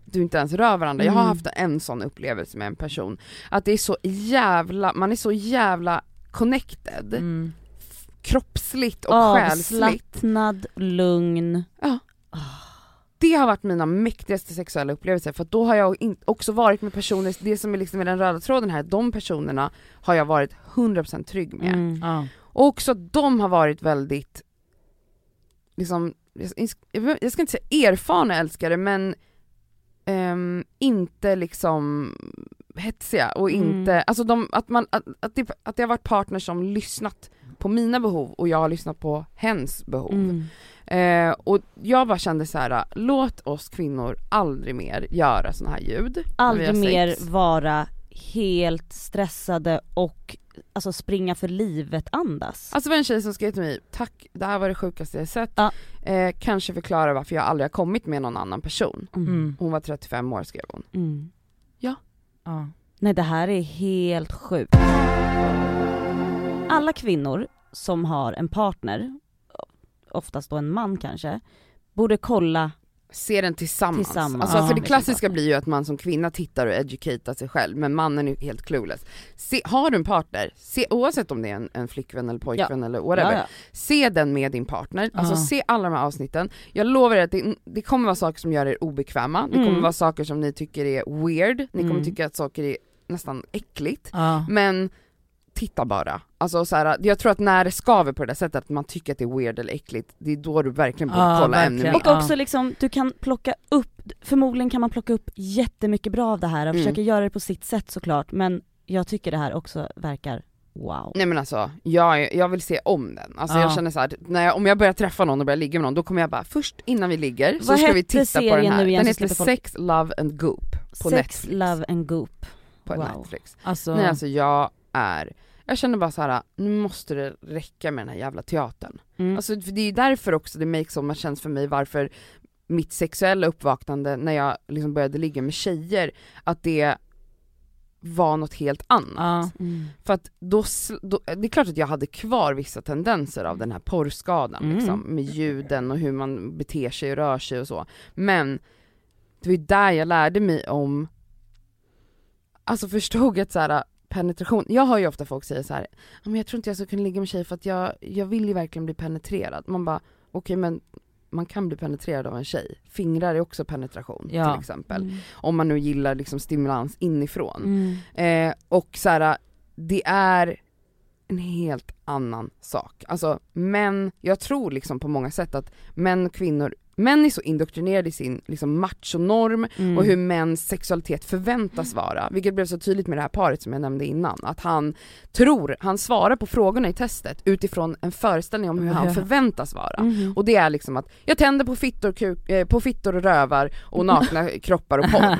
du inte ens rör varandra. Jag har Mm. haft en sån upplevelse med en person, att det är så jävla, man är så jävla connected, Mm. kroppsligt och själsligt. Avslappnad, lugn. Det har varit mina mäktigaste sexuella upplevelser för då har jag också varit med personer, det som är liksom den röda tråden här, de personerna har jag varit 100% trygg med. Mm. Ja. Och också de har varit väldigt, liksom, jag- ska inte säga erfarna älskare men ehm, inte liksom hetsiga och Mm. inte, alltså de, att, man, att, att, det, att det har varit partners som lyssnat på mina behov och jag har lyssnat på hens behov. Mm. Eh, och jag bara kände så här: låt oss kvinnor aldrig mer göra såna här ljud. Aldrig mer vara helt stressade och alltså springa för livet andas. Alltså det var en tjej som skrev till mig, tack det här var det sjukaste jag sett. Ja. Eh, kanske förklara varför jag aldrig har kommit med någon annan person. Mm. Mm. Hon var 35 år skrev hon. Mm. Ja. Nej det här är helt sjukt. Alla kvinnor som har en partner, oftast då en man kanske, borde kolla, Se den tillsammans. Tillsammans. Alltså, Ja. för det klassiska blir ju att man som kvinna tittar och educatar sig själv, men mannen är helt clueless. Se, har du en partner, se, oavsett om det är en, en flickvän eller pojkvän eller whatever, ja, ja. se den med din partner, alltså Ja. se alla de här avsnitten. Jag lovar er att det, det kommer vara saker som gör er obekväma, det kommer Mm. vara saker som ni tycker är weird, ni kommer Mm. tycka att saker är nästan äckligt, Ja. men titta bara. Alltså så här, jag tror att när det skaver på det där sättet, att man tycker att det är weird eller äckligt, det är då du verkligen borde Ja, kolla ännu mer. Och också liksom, du kan plocka upp, förmodligen kan man plocka upp jättemycket bra av det här och Mm. försöka göra det på sitt sätt såklart, men jag tycker det här också verkar wow. Nej men alltså, jag, jag vill se om den. Alltså Ja. jag känner så här, när jag, om jag börjar träffa någon och börjar ligga med någon, då kommer jag bara, först innan vi ligger så Vad ska vi titta på den här. nu igen Den så heter folk- Sex, Love and Goop på Sex, Netflix. love and goop. På wow. Netflix. Alltså, Nej alltså jag är, jag känner bara så här: nu måste det räcka med den här jävla teatern. Mm. Alltså för det är därför också det makes so much sense för mig varför mitt sexuella uppvaknande när jag liksom började ligga med tjejer, att det var något helt annat. ja. Mm. För att då, då, det är klart att jag hade kvar vissa tendenser av den här porrskadan Mm. liksom, med ljuden och hur man beter sig och rör sig och så. Men det var ju där jag lärde mig om, alltså förstod att så här, penetration, jag hör ju ofta folk säga så här, "Ja, men jag tror inte jag ska kunna ligga med tjejer för att jag, jag vill ju verkligen bli penetrerad. Man bara, okej men man kan bli penetrerad av en tjej. Fingrar är också penetration Ja. till exempel. Mm. Om man nu gillar liksom stimulans inifrån. Mm. Eh, och så här, det är en helt annan sak. Alltså män, jag tror liksom på många sätt att män och kvinnor, män är så indoktrinerade i sin liksom machonorm Mm. och hur mäns sexualitet förväntas vara, vilket blev så tydligt med det här paret som jag nämnde innan, att han tror, han svarar på frågorna i testet utifrån en föreställning om hur han förväntas vara. Mhm. Och det är liksom att jag tänder på fittor, kuk, eh, på fittor och rövar och nakna kroppar och porr.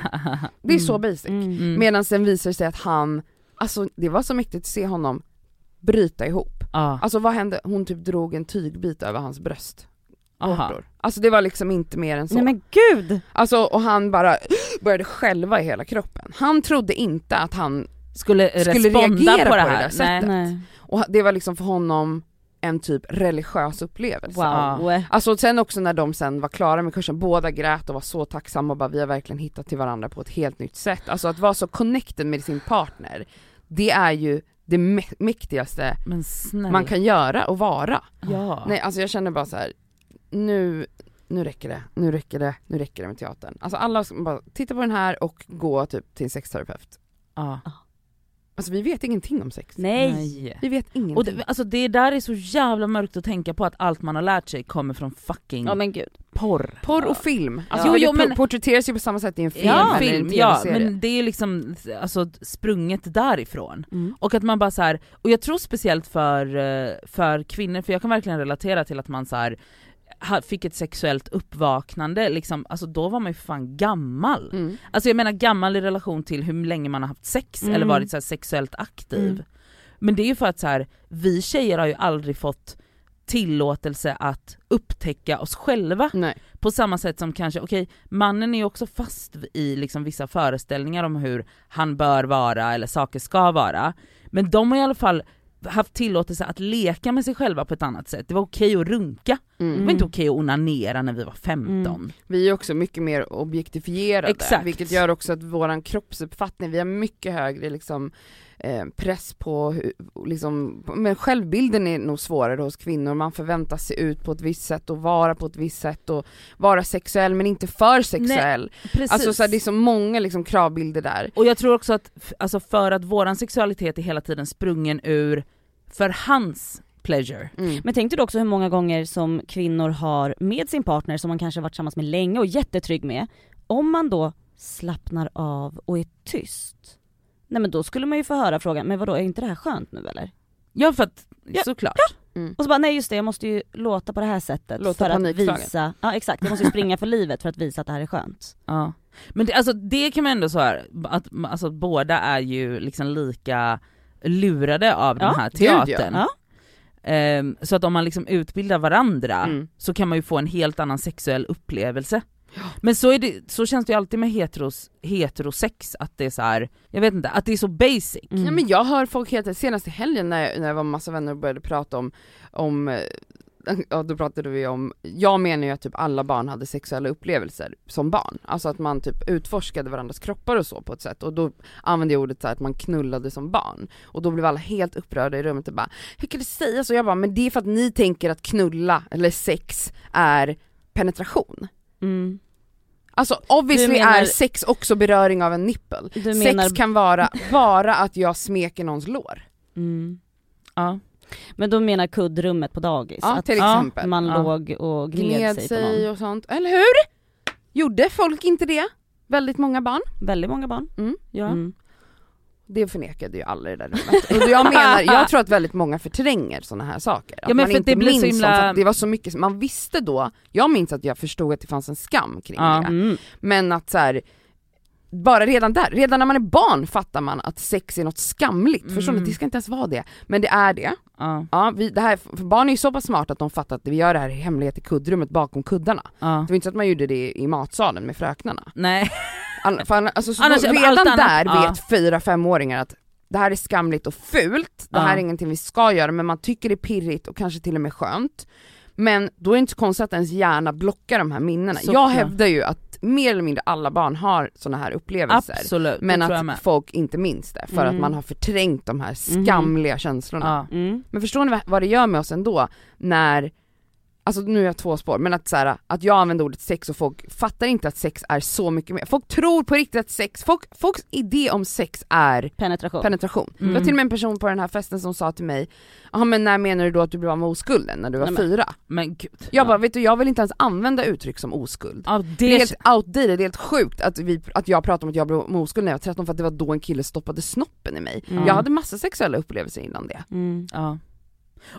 Det är så basic. Mm. Mm. Medan sen visar det sig att han, alltså det var så mäktigt att se honom bryta ihop. Ja. Alltså vad hände? Hon typ drog en tygbit över hans bröst. Aha. Alltså det var liksom inte mer än så. Nej men gud! Alltså och han bara började skälva i hela kroppen. Han trodde inte att han, Skulle, Skulle reagera på det på det här? där sättet. Nej. och det var liksom för honom en typ religiös upplevelse. Wow. Alltså sen också när de sen var klara med kursen, båda grät och var så tacksamma och bara vi har verkligen hittat till varandra på ett helt nytt sätt. Alltså att vara så connected med sin partner, det är ju det mä- mäktigaste man kan göra och vara. Ja. Nej alltså jag känner bara så här. Nu, nu räcker det, nu räcker det, nu räcker det med teatern. Alltså alla ska bara titta på den här och gå typ till en sexterapeut. Ja. Alltså vi vet ingenting om sex. Nej. Vi vet ingenting. Och det, alltså det där är så jävla mörkt att tänka på att allt man har lärt sig kommer från fucking Ja men gud. porr. Porr och film, alltså Jo, jo, det men- porträtteras ju på samma sätt i en film Ja, eller en film, ja tv-serie. men det är liksom alltså, sprunget därifrån. Mm. Och att man bara så här, och jag tror speciellt för, eh, för kvinnor, för jag kan verkligen relatera till att man så här, fick ett sexuellt uppvaknande, liksom, alltså då var man ju för fan gammal. Mm. Alltså jag menar gammal i relation till hur länge man har haft sex Mm. eller varit så sexuellt aktiv. Mm. Men det är ju för att så här, vi tjejer har ju aldrig fått tillåtelse att upptäcka oss själva Nej. på samma sätt som kanske, okej mannen är ju också fast i liksom vissa föreställningar om hur han bör vara eller saker ska vara. Men de har i alla fall haft tillåtelse att leka med sig själva på ett annat sätt. Det var okej att runka, det Mm. var inte okej att onanera när vi var 15. Mm. Vi är också mycket mer objektifierade, Exakt. vilket gör också att våran kroppsuppfattning, vi har mycket högre liksom, eh, press på, liksom, men självbilden är nog svårare hos kvinnor, man förväntas se ut på ett visst sätt och vara på ett visst sätt och vara sexuell men inte för sexuell. Precis. Alltså så här, det är så många liksom, kravbilder där. Och jag tror också att, alltså för att våran sexualitet är hela tiden sprungen ur, för hans pleasure. Mm. Men tänk då också hur många gånger som kvinnor har med sin partner som man kanske varit tillsammans med länge och jättetrygg med, om man då slappnar av och är tyst, nej men då skulle man ju få höra frågan, men vadå är inte det här skönt nu eller? Ja för att, Ja, såklart. Mm. Och så bara nej just det, jag måste ju låta på det här sättet Låta för att visa, ja exakt, jag måste ju springa för livet för att visa att det här är skönt. Ja. Men det, alltså, det kan man ändå säga, att alltså, båda är ju liksom lika lurade av Ja, den här gud, ja. teatern. Ja. Ehm, så att om man liksom utbildar varandra Mm. så kan man ju få en helt annan sexuell upplevelse. Men så, är det, så känns det ju alltid med heteros, heterosex, att det är så här, jag vet inte, att det är så basic. Mm. Ja, men jag hör folk heta, senast i helgen när jag, när jag var med massa vänner och började prata om, om eh, ja, då pratade vi om, jag menar ju att typ alla barn hade sexuella upplevelser som barn. Alltså att man typ utforskade varandras kroppar och så på ett sätt och då använde jag ordet så här att man knullade som barn. Och då blev alla helt upprörda i rummet och bara, hur kan du säga så? Jag bara, men det är för att ni tänker att knulla eller sex är penetration. Mm. Alltså obviously menar- är sex också beröring av en nippel. Sex menar, kan vara bara att jag smeker någons lår. mm. Ja. Men då menar kuddrummet på dagis, Ja, att till exempel. man Ja. låg och gned, Gned sig, sig, på någon. och sånt, eller hur? Gjorde folk inte det? Väldigt många barn. Väldigt många barn. Mm. Ja. Mm. Det förnekade ju alla i det där rummet. Och jag menar, jag tror att väldigt många förtränger sådana här saker. Att Ja, men man att inte det blir så minns himla- sånt, att det var så mycket, man visste då, jag minns att jag förstod att det fanns en skam kring Ja. det. Mm. Men att så här, bara redan där, redan när man är barn fattar man att sex är något skamligt. Förstår ni? Mm. Det ska inte ens vara det. Men det är det. Ja. Ja, vi, det här, för barn är ju så pass smarta att de fattar att vi gör det här i hemlighet i kuddrummet bakom kuddarna. Ja. Det var inte så att man gjorde det i matsalen med fröknarna. Nej. All, för, alltså, så Annars då, redan där ja. vet fyra femåringar att det här är skamligt och fult, det här är ingenting vi ska göra men man tycker det är pirrigt och kanske till och med skönt. Men då är det inte så konstigt att ens hjärna blockar de här minnena. Såklart. Jag hävdar ju att mer eller mindre alla barn har sådana här upplevelser. Absolut, Men att folk inte minns det för Mm. att man har förträngt de här skamliga känslorna. Ja. Mm. Men förstår ni vad det gör med oss ändå när, alltså nu är jag två spår, men att så här, att jag använder ordet sex och folk fattar inte att sex är så mycket mer. Folk tror på riktigt att sex, folk, folks idé om sex är Penetration. penetration. Mm. Det var till och med en person på den här festen som sa till mig, ja men när menar du då att du blev av med oskulden när du var Nej, men- fyra? Men gud. Jag Ja. bara, vet du jag vill inte ens använda uttryck som oskuld. Ja, Det är det, helt outdated, det är helt sjukt att, vi, att jag pratar om att jag blev med oskuld när jag var 13 för att det var då en kille stoppade snoppen i mig. Mm. Jag hade massa sexuella upplevelser innan det. Mm. ja.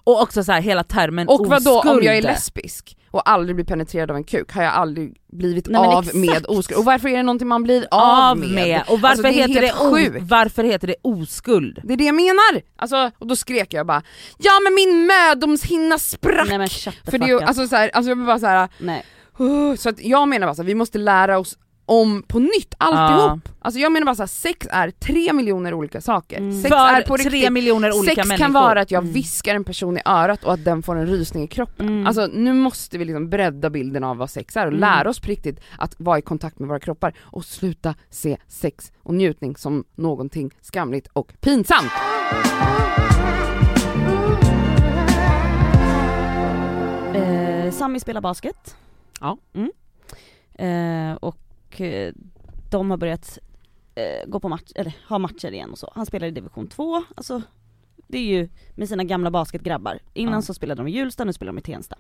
Och också så här, hela termen Och vad då om jag är lesbisk och aldrig blir penetrerad av en kuk, har jag aldrig blivit Nej, av med oskuld? Och varför är det någonting man blir av, av med? med. Och varför, Alltså, det heter det o- varför heter det oskuld? Det är det jag menar! Alltså, och då skrek jag bara Ja men min mödomshinna sprack! Nej men För det är ju, alltså, så här, alltså jag bara såhär, Nej. uh, så att jag menar bara så här, vi måste lära oss om på nytt, alltihop. Alltså jag menar bara så här, sex är tre miljoner olika saker. Mm. Sex För är på tre miljoner olika Sex människor. kan vara att jag Mm. viskar en person i örat och att den får en rysning i kroppen. Mm. Alltså nu måste vi liksom bredda bilden av vad sex är och Mm. lära oss på riktigt att vara i kontakt med våra kroppar och sluta se sex och njutning som någonting skamligt och pinsamt. Eh, Sami spelar basket. Ja. Mm. Eh, och eh, de har börjat eh, gå på match, eller ha matcher igen och så. Han spelar i division 2, alltså det är ju med sina gamla basketgrabbar. Innan Ja. så spelade de i Hjulsta, nu spelar de i Tensta.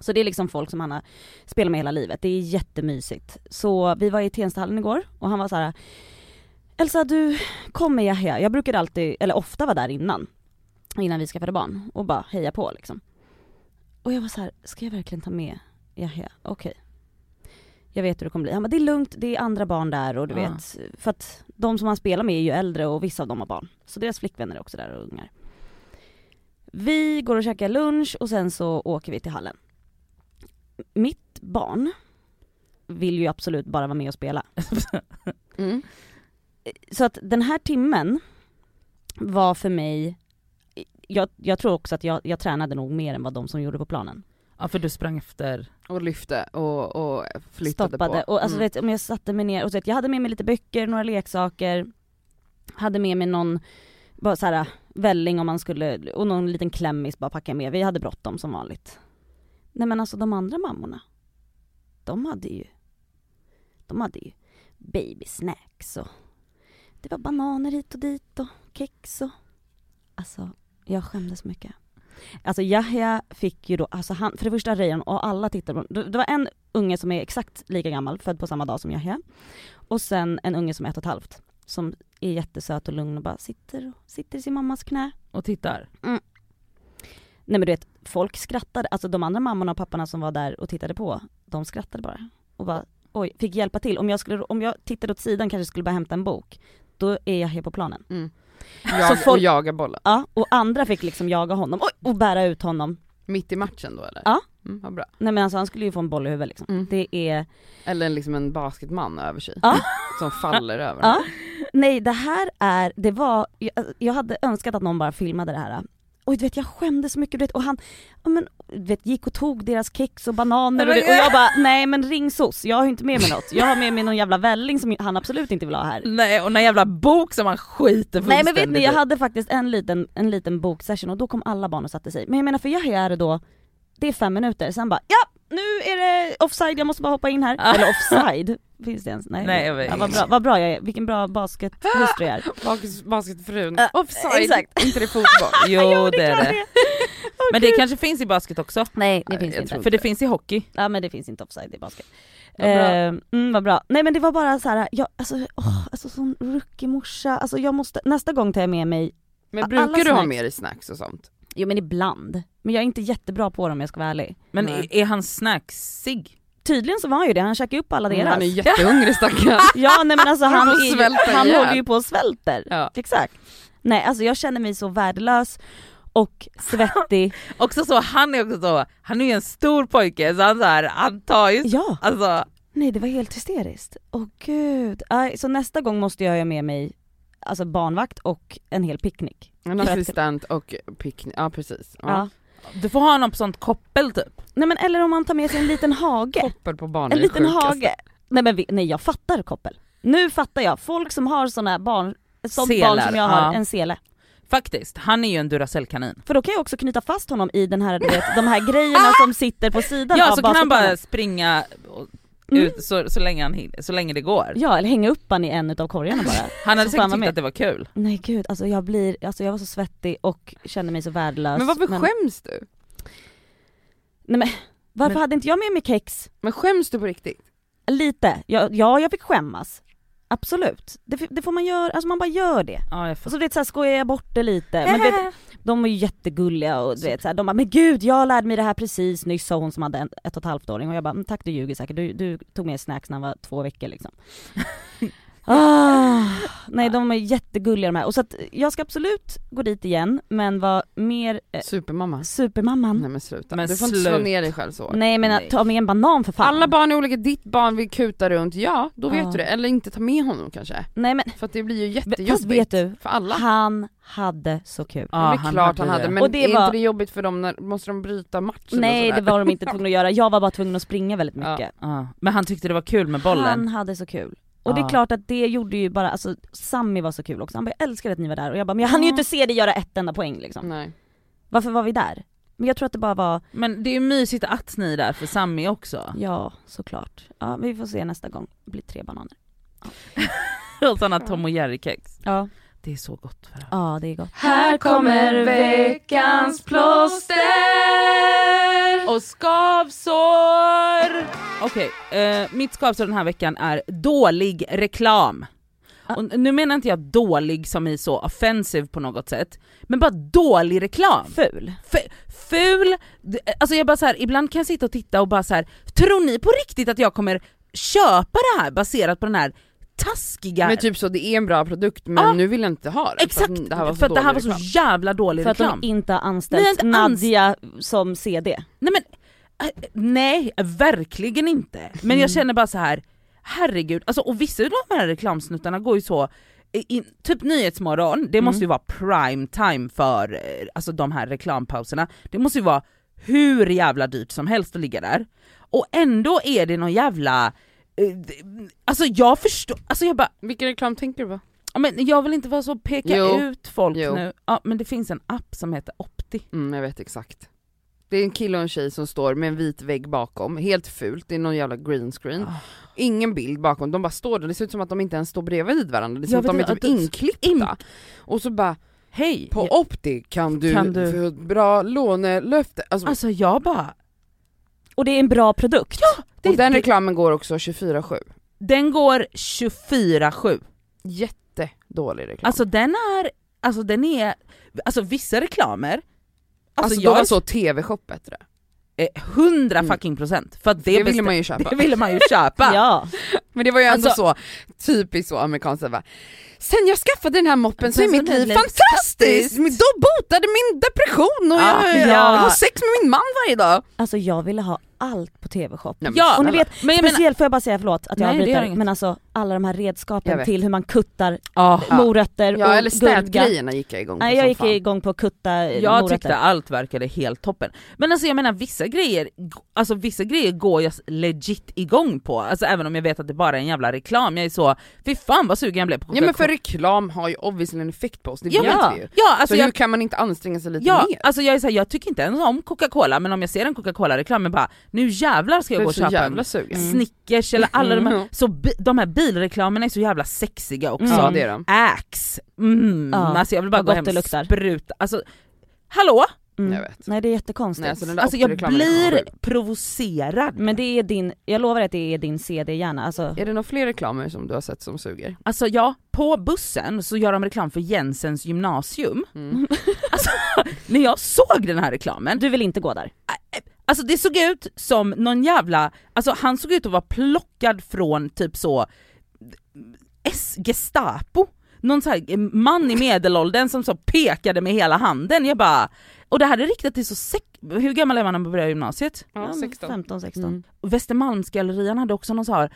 Så det är liksom folk som han har spelat med hela livet, det är jättemysigt. Så vi var i Tenstahallen igår och han var så här. Elsa du, kom med Yahya. Jag brukade alltid, eller ofta vara där innan. Innan vi skaffade barn och bara heja på liksom. Och jag var så här, ska jag verkligen ta med Yahya? Okej. Jag vet hur det kommer bli. Han bara, det är lugnt, det är andra barn där och du Ja. vet. För att de som han spelar med är ju äldre och vissa av dem har barn. Så deras flickvänner är också där och ungar. Vi går och käkar lunch och sen så åker vi till hallen. Mitt barn vill ju absolut bara vara med och spela. Mm. Så att den här timmen var för mig, jag, jag tror också att jag, jag tränade nog mer än vad de som gjorde på planen. Ja för du sprang efter. Och lyfte och, och flyttade stoppade. på. Och alltså, Mm. vet, om jag satte mig ner och så vet, jag hade med mig lite böcker, några leksaker, hade med mig någon bara så här, välling om man skulle, och någon liten klämmis bara packa med. Vi hade bråttom som vanligt. Nej men alltså de andra mammorna, de hade ju, de hade ju babysnacks och det var bananer hit och dit och kex och alltså jag skämdes mycket. Alltså Yahya fick ju då, alltså han, för det första Rejan och alla tittade på, det det var en unge som är exakt lika gammal, född på samma dag som Yahya. Och sen en unge som är ett och ett halvt, som är jättesöt och lugn och bara sitter, sitter i sin mammas knä. och tittar. Nej men du vet, folk skrattade, alltså de andra mammorna och papporna som var där och tittade på, de skrattade bara. Och bara, oj, fick hjälpa till. Om jag, skulle, om jag tittade åt sidan kanske skulle bara hämta en bok, då är jag här på planen. Mm. Jag, folk- Och jaga bollen. Ja, och andra fick liksom jaga honom, oj, och bära ut honom. Mitt i matchen då eller? Ja. Mm, vad bra. Nej men alltså han skulle ju få en boll i huvudet liksom. Mm. Det är, Eller liksom en basketman över sig. Ja. Som faller över. ja. Nej det här är, det var, jag, jag hade önskat att någon bara filmade det här. Och du vet jag skämdes så mycket du vet, och han, ja, men, du vet, gick och tog deras kex och bananer och, det, och jag bara nej men ring SOS, jag har inte med mig något. Jag har med mig någon jävla välling som han absolut inte vill ha här. Nej och någon jävla bok som han skiter Nej men vet ni, fullständigt jag hade faktiskt en liten, en liten boksession och då kom alla barn och satte sig. Men jag menar för jag är då, det är fem minuter, sen bara ja nu är det offside, jag måste bara hoppa in här. Eller offside, finns det ens? Nej, Nej, jag vet ja, vad, bra, vad bra jag är, vilken bra baskethustru jag är. Bas- Basketfrun. Ja, Offside, exakt. inte det fotboll. Jo det är klart det. Men det kanske finns i basket också. Nej det finns jag inte. För det finns i hockey. Ja men det finns inte offside i basket. Vad bra. Eh, mm, vad bra. Nej men det var bara så här, jag, alltså, åh, alltså som rookie morsa, alltså jag måste, nästa gång tar jag med mig, Men brukar du ha snacks. med dig snacks och sånt? Jo men ibland, men jag är inte jättebra på dem om jag ska vara ärlig. Men Nej. är han snacksig? Tydligen så var han ju det, han käkade upp alla deras. Han är jättehungrig stackarn. Ja nej men alltså han, får är han håller ju på och svälter. Ja. Exakt. Nej alltså jag känner mig så värdelös och svettig. Också så, han är också så, han är ju en stor pojke så han, så här, han tar ju, ja, alltså nej det var helt hysteriskt. Åh gud. Aj, så nästa gång måste jag ha med mig alltså barnvakt och en hel picknick. En assistent och picknick, ja precis. Ja. Ja. du får ha på sånt koppel typ. Nej men eller om man tar med sig en liten hage. Koppel på barn En liten sjukaste. hage. Nej men vi, nej jag fattar koppel. Nu fattar jag, folk som har såna barn, sånt barn Selar, som jag har, ja. en sele. Faktiskt, han är ju en Duracell-kanin. För då kan jag också knyta fast honom i den här, du vet, de här grejerna som sitter på sidan Ja av så kan han bara springa Mm. ut så, så, länge han, så länge det går. Ja eller hänga upp han i en utav korgarna bara. Han hade Så säkert tyckt med. att det var kul. Nej gud, alltså jag blir, alltså jag var så svettig och kände mig så värdelös. Men varför skäms du? Nej men varför Men- hade inte jag med mig kex? Men skäms du på riktigt? Lite, ja, ja jag fick skämmas. Absolut. Det, det får man göra, alltså man bara gör det. Ja, jag Och får... så du vet så här, skojar jag bort det lite. Men vet, de är ju jättegulliga och du vet så här, de bara 'men gud jag lärde mig det här precis nyss' sa hon som hade en ett och ett halvt åring och jag bara "Men 'tack du ljuger säkert, du, du tog med snacks när han var två veckor liksom' ah, Nej de är jättegulliga de här, och så att jag ska absolut gå dit igen men var mer eh, Supermamma. supermamman. Nej men sluta. Men du får inte slå ner dig själv så. Nej men Nej. ta med en banan för fan. Alla barn är olika, ditt barn vill kuta runt, ja då vet Ja. du det. Eller inte ta med honom kanske. Nej men, För att det blir ju fast jättejobbigt vet du, för alla. han hade så kul. det är klart han hade men Och det är var- inte det jobbigt för dem när, måste de bryta matchen Nej och det sådär? var de inte tvungna att göra, jag var bara tvungen att springa väldigt Ja. mycket. Ja. Men han tyckte det var kul med bollen. Han hade så kul. Och det är klart att det gjorde ju bara, alltså Sammy var så kul också, han bara jag älskar att ni var där och jag bara men jag hann ju inte se dig göra ett enda poäng liksom. Nej. Varför var vi där? Men jag tror att det bara var, Men det är ju mysigt att ni är där för Sammy också. ja såklart. Ja vi får se nästa gång, det blir tre bananer. Och sådana Tom och Jerry-kex. Ja, Det är så gott för ja det är gott. Här kommer veckans plåster Och skavsår! Okej, eh, mitt skavsår den här veckan är dålig reklam. Och nu menar inte jag dålig som i så offensive på något sätt, men bara dålig reklam. Ful. F- ful, alltså jag bara så här, ibland kan jag sitta och titta och bara så här, tror ni på riktigt att jag kommer köpa det här baserat på den här taskiga... Men typ så, det är en bra produkt men Ja. nu vill jag inte ha det. Exakt, För att det här var så för det här var så reklam. jävla dålig För att reklam. de inte har anställt inte ans- Nadja som CD. Nej men, äh, nej verkligen inte. Men Mm. jag känner bara så här. herregud, alltså, och vissa av de här reklamsnuttarna går ju så, i, typ Nyhetsmorgon, det måste ju vara prime time för eh, alltså, de här reklampauserna. Det måste ju vara hur jävla dyrt som helst att ligga där. Och ändå är det någon jävla, alltså jag förstår, alltså jag bara, Vilken reklam tänker du på? ja, men jag vill inte vara så peka Jo. ut folk Jo. nu. Ja men det finns en app som heter Opti. Mm, jag vet exakt. Det är en kille och en tjej som står med en vit vägg bakom, helt fult, det är någon jävla green screen. Ah. Ingen bild bakom, de bara står där, det ser ut som att de inte ens står bredvid varandra, det ser ut som att de är typ inklippta. in- Och så bara, Hej! på Opti kan du, Kan du- ett bra lånelöfte. Alltså, Alltså jag bara, Och det är en bra produkt. Ja! det- och den det- reklamen går också 24-7. Den går 24-7. Jättedålig reklam. Alltså den är, alltså den är, alltså vissa reklamer, Alltså, alltså, då jag var så TV-shop bättre. eh, 100 Mm. fucking procent. För det, Det ville man ju köpa. Det ville man ju köpa. Ja, Men det var ju ändå Alltså- så typiskt så amerikanskt, sen jag skaffade den här moppen så är mitt liv fantastiskt! Då botade min depression och Ja, jag, jag ja. har sex med min man varje dag. alltså jag ville ha allt på TV-shop. Ja, Och ni vet, men jag menar, speciellt får jag bara säga förlåt att jag Nej, avbryter, men alltså alla de här redskapen till hur man kuttar ah, morötter Ja och eller gurka. städgrejerna gick jag igång på Nej jag gick fan. igång på att kutta jag morötter. tyckte allt verkade helt toppen. Men alltså jag menar vissa grejer, alltså vissa grejer går jag legit igång på, alltså även om jag vet att det bara är en jävla reklam, jag är så, fy fan vad sugen jag blev på Ja men för Coca-Cola. reklam har ju obviously en effekt på oss, det Ja, vet vi ju. Ja alltså så jag hur kan man inte anstränga sig lite Ja, mer? alltså jag är så här, jag tycker inte ens om Coca-Cola men om jag ser en Coca-Cola-reklam jag bara nu jävlar ska jag Jag gå och köpa jävla sugen. Mm. Snickers eller alla de här, Mm. så bi- de här bilreklamerna är så jävla sexiga också. Ja det är de. Axe, mm. Ja, alltså jag vill bara gå hem och luktar. spruta, alltså hallå? Mm. Jag vet. Nej det är jättekonstigt. Nej, alltså Alltså jag blir provocerad. Men det är din, jag lovar att det är din CD-hjärna, alltså Är det några fler reklamer som du har sett som suger? Alltså ja, på bussen så gör de reklam för Jensens gymnasium. Mm. När jag såg den här reklamen, du vill inte gå där. Alltså det såg ut som någon jävla, alltså han såg ut att vara plockad från typ så S-Gestapo. Någon sån här man i medelåldern som så pekade med hela handen, jag bara, och det här är riktat till så sex, hur gammal är man när man börjar gymnasiet? Ja, 16. 15, 16. Mm. Västermalmsgallerian hade också någon så här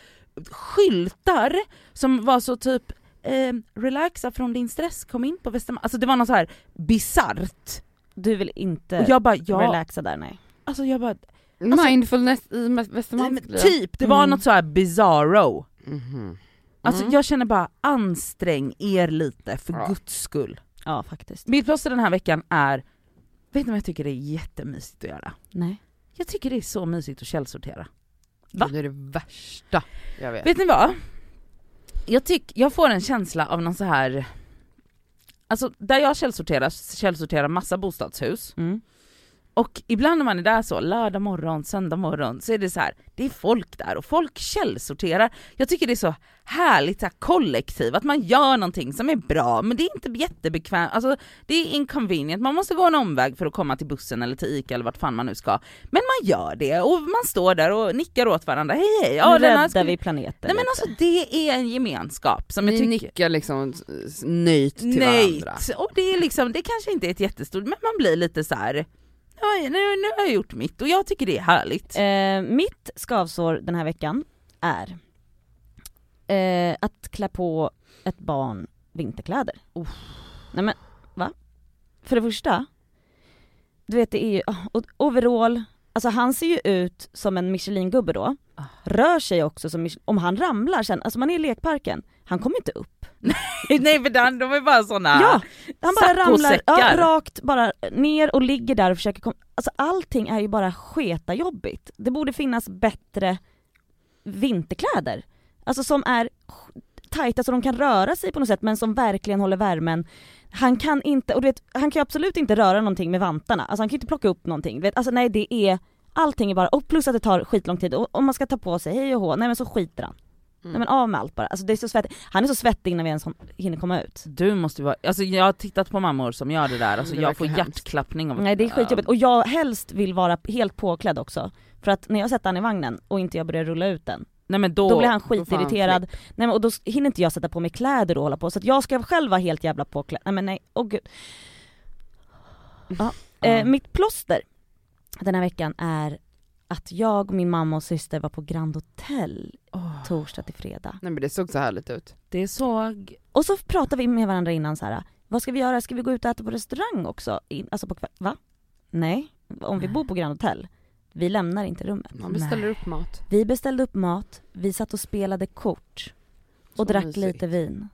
skyltar som var så typ eh, relaxa från din stress, kom in på Västermalm, alltså det var något så här bisarrt. Du vill inte Och jag bara, ja, relaxa där nej. Alltså jag bara, Mindfulness i Västermalmsgallerian? typ, det var Mm. något så här bizarro. Mhm. Alltså Mm. jag känner bara ansträng er lite för Ja. guds skull. Ja faktiskt. Mitt plåster den här veckan är, vet ni vad jag tycker det är jättemysigt att göra? Nej. Jag tycker det är så mysigt att källsortera. Va? Det är det värsta jag vet. Vet ni vad? Jag, tyck, jag får en känsla av någon så här Alltså där jag källsorterar, källsorterar massa bostadshus Mm. Och ibland när man är där så, lördag morgon, söndag morgon, så är det så här, det är folk där och folk källsorterar. Jag tycker det är så härligt så här, kollektiv, att man gör någonting som är bra men det är inte jättebekvämt, alltså det är inconvenient, man måste gå en omväg för att komma till bussen eller till ICA eller vart fan man nu ska. Men man gör det och man står där och nickar åt varandra, hej hej! Ja, här räddar skulle- vi planeten Nej men alltså det är en gemenskap som Ni jag tycker... nickar liksom nöjt till Nej, varandra. och det är liksom, det kanske inte är ett jättestort, men man blir lite så här. "Ja, nu, nu har jag gjort mitt och jag tycker det är härligt. Eh, mitt skavsår den här veckan är eh, att klä på ett barn vinterkläder. Uff. Nej men, va? För det första, du vet det är ju, oh, overall, alltså han ser ju ut som en Michelin-gubbe då, Ah. rör sig också som, Mich- om han ramlar sen, alltså man är i lekparken, han kommer inte upp. Nej för den, de är bara såna... Ja, han bara ramlar ja, rakt bara ner och ligger där och försöker komma, alltså allting är ju bara sketajobbigt. Det borde finnas bättre vinterkläder. Alltså som är tajta så de kan röra sig på något sätt men som verkligen håller värmen. Han kan inte, och du vet, han kan ju absolut inte röra någonting med vantarna, alltså han kan inte plocka upp någonting. Du vet, alltså nej det är, allting är bara, och plus att det tar skitlång tid och om man ska ta på sig hej och hå, nej men så skiter han. Mm. Nej men av med allt bara, alltså det är så svettigt. Han är så svettig innan vi ens hinner komma ut. Du måste ju vara, alltså jag har tittat på mammor som gör det där, alltså Det jag får hemskt. hjärtklappning av Nej det är skitjobbigt och jag helst vill vara helt påklädd också. För att när jag sätter han i vagnen och inte jag börjar rulla ut den, Nej men då, då, blir han får han skitirriterad. Nej men och då hinner inte jag sätta på mig kläder och hålla på, så att jag ska själv vara helt jävla påklädd. Nej men nej, åh gud. Ja. Eh, mitt plåster den här veckan är att jag och min mamma och syster var på Grand Hotel Åh, torsdag till fredag. Nej men det såg så härligt ut. det såg, Och så pratade vi med varandra innan så här. vad ska vi göra, ska vi gå ut och äta på restaurang också? In, alltså på kväll, va? Nej, om vi bor på Grand Hotel, vi lämnar inte rummet. Man beställer upp mat. Vi beställde upp mat, vi satt och spelade kort och Så drack mysigt. lite vin.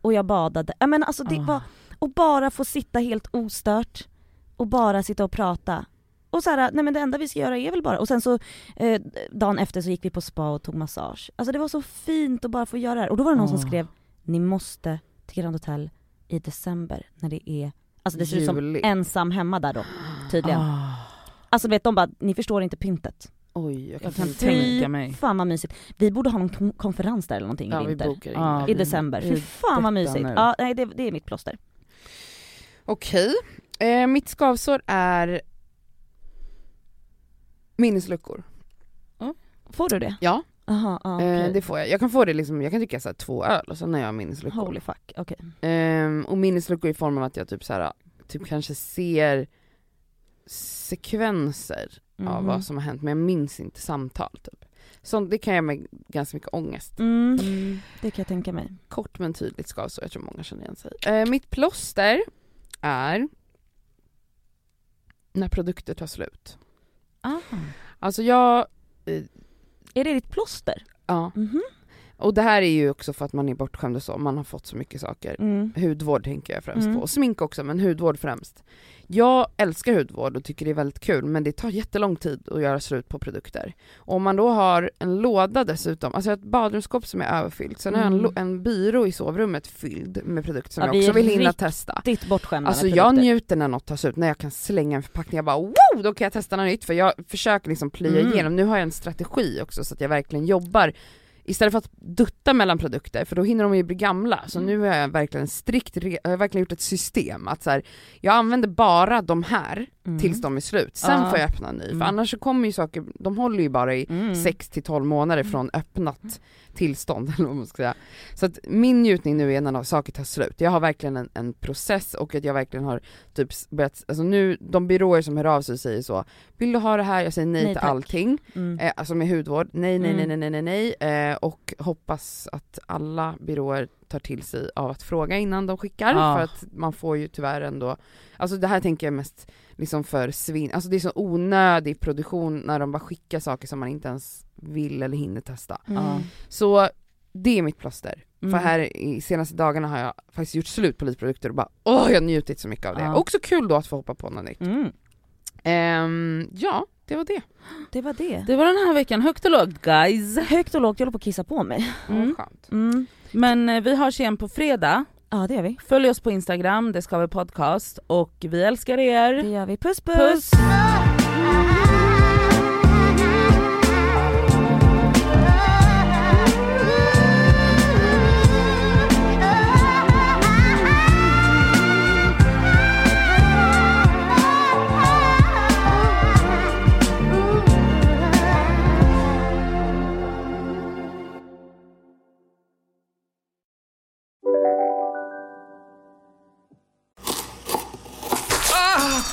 Och jag badade. Ja, men alltså det Ah. var, och bara få sitta helt ostört och bara sitta och prata. Och så här, nej men det enda vi ska göra är väl bara, och sen så eh, dagen efter så gick vi på spa och tog massage. Alltså det var så fint att bara få göra det här. Och då var det någon som Ah. skrev, ni måste till Grand Hotel i december när det är, alltså det ser ut som ensam hemma där då, tydligen. ah, Alltså du vet de bara, ni förstår inte pyntet. Oj, jag kan jag kan tänka mig. Fan vad mysigt. Vi borde ha någon kon- konferens där eller någonting Ja i vi vinter. Ja, det. I december. vi Fy fan vad mysigt. Ja, nej det, det är mitt plåster. Okej, eh, mitt skavsår är Minnesluckor. Får du det? Ja, Aha, ah, okej. eh, det får jag. Jag kan få det liksom, jag kan dricka så två öl och sen har jag minnesluckor. Holy fuck, okej. Ehm, och minnesluckor i form av att jag typ så här, typ kanske ser sekvenser av Mhm. vad som har hänt men jag minns inte samtal typ. Sånt, det kan jag med ganska mycket ångest. Mm. Det kan jag tänka mig. Kort men tydligt skavsår, jag tror många känner igen sig. Eh, mitt plåster är när produkter tar slut. Ah. Alltså jag, eh, Är det ditt plåster? ja. Mhm. Och det här är ju också för att man är bortskämd och så, man har fått så mycket saker. Mm. Hudvård tänker jag främst Mm. på, och smink också men hudvård främst. Jag älskar hudvård och tycker det är väldigt kul men det tar jättelång tid att göra slut på produkter. Och om man då har en låda dessutom, alltså ett badrumsskåp som är överfyllt, sen har jag en, Mm. en byrå i sovrummet fylld med produkter som Ja, jag också vill hinna riktigt testa. Ditt bortskämda Alltså jag produkter. njuter när något tar slut, när jag kan slänga en förpackning, jag bara wow, då kan jag testa något nytt för jag försöker liksom plöja Mm. igenom, nu har jag en strategi också så att jag verkligen jobbar Istället för att dutta mellan produkter, för då hinner de ju bli gamla, så nu har jag verkligen strikt, jag har verkligen gjort ett system att så här, jag använder bara de här Mm. tills de är slut, sen Ja. får jag öppna en ny, Mm. för annars så kommer ju saker, de håller ju bara i Mm. 6 till 12 månader från öppnat tillstånd eller vad man ska säga. Så att min njutning nu är när saker tar slut. Jag har verkligen en, en process och att jag verkligen har typ börjat, alltså nu, de byråer som hör av sig säger så, vill du ha det här? Jag säger nej, Nej, till tack. allting. Mm. Eh, alltså med hudvård, nej nej nej Mm. nej nej nej. Eh, och hoppas att alla byråer tar till sig av att fråga innan de skickar Ja. för att man får ju tyvärr ändå, alltså det här tänker jag mest liksom för svin, alltså det är så onödig produktion när de bara skickar saker som man inte ens vill eller hinner testa. Mm. Så det är mitt plåster. Mm. För här i senaste dagarna har jag faktiskt gjort slut på lite produkter och bara åh jag har njutit så mycket av det. Ja. Också kul då att få hoppa på något nytt. Mm. Ehm, ja, det var det. Det var det. Det var den här veckan, högt och lågt guys. Högt och lågt, jag håller på att kissa på mig. Mm. Mm. skönt. Mm. Men eh, vi hörs igen på fredag. Ja det gör vi. Följ oss på Instagram, det ska vi podcast och vi älskar er. Det gör vi. Puss puss! Puss!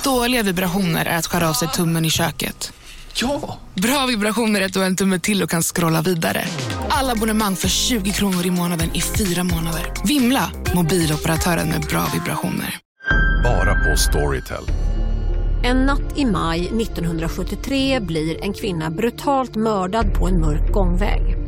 Dåliga vibrationer är att skära av sig tummen i köket. Ja! Bra vibrationer är att du har en tumme till och kan scrolla vidare. Alla abonnemang för 20 kronor i månaden i fyra månader. Vimla! Mobiloperatören med bra vibrationer. Bara på Storytel. En natt i maj 1973 blir en kvinna brutalt mördad på en mörk gångväg.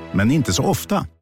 men inte så ofta.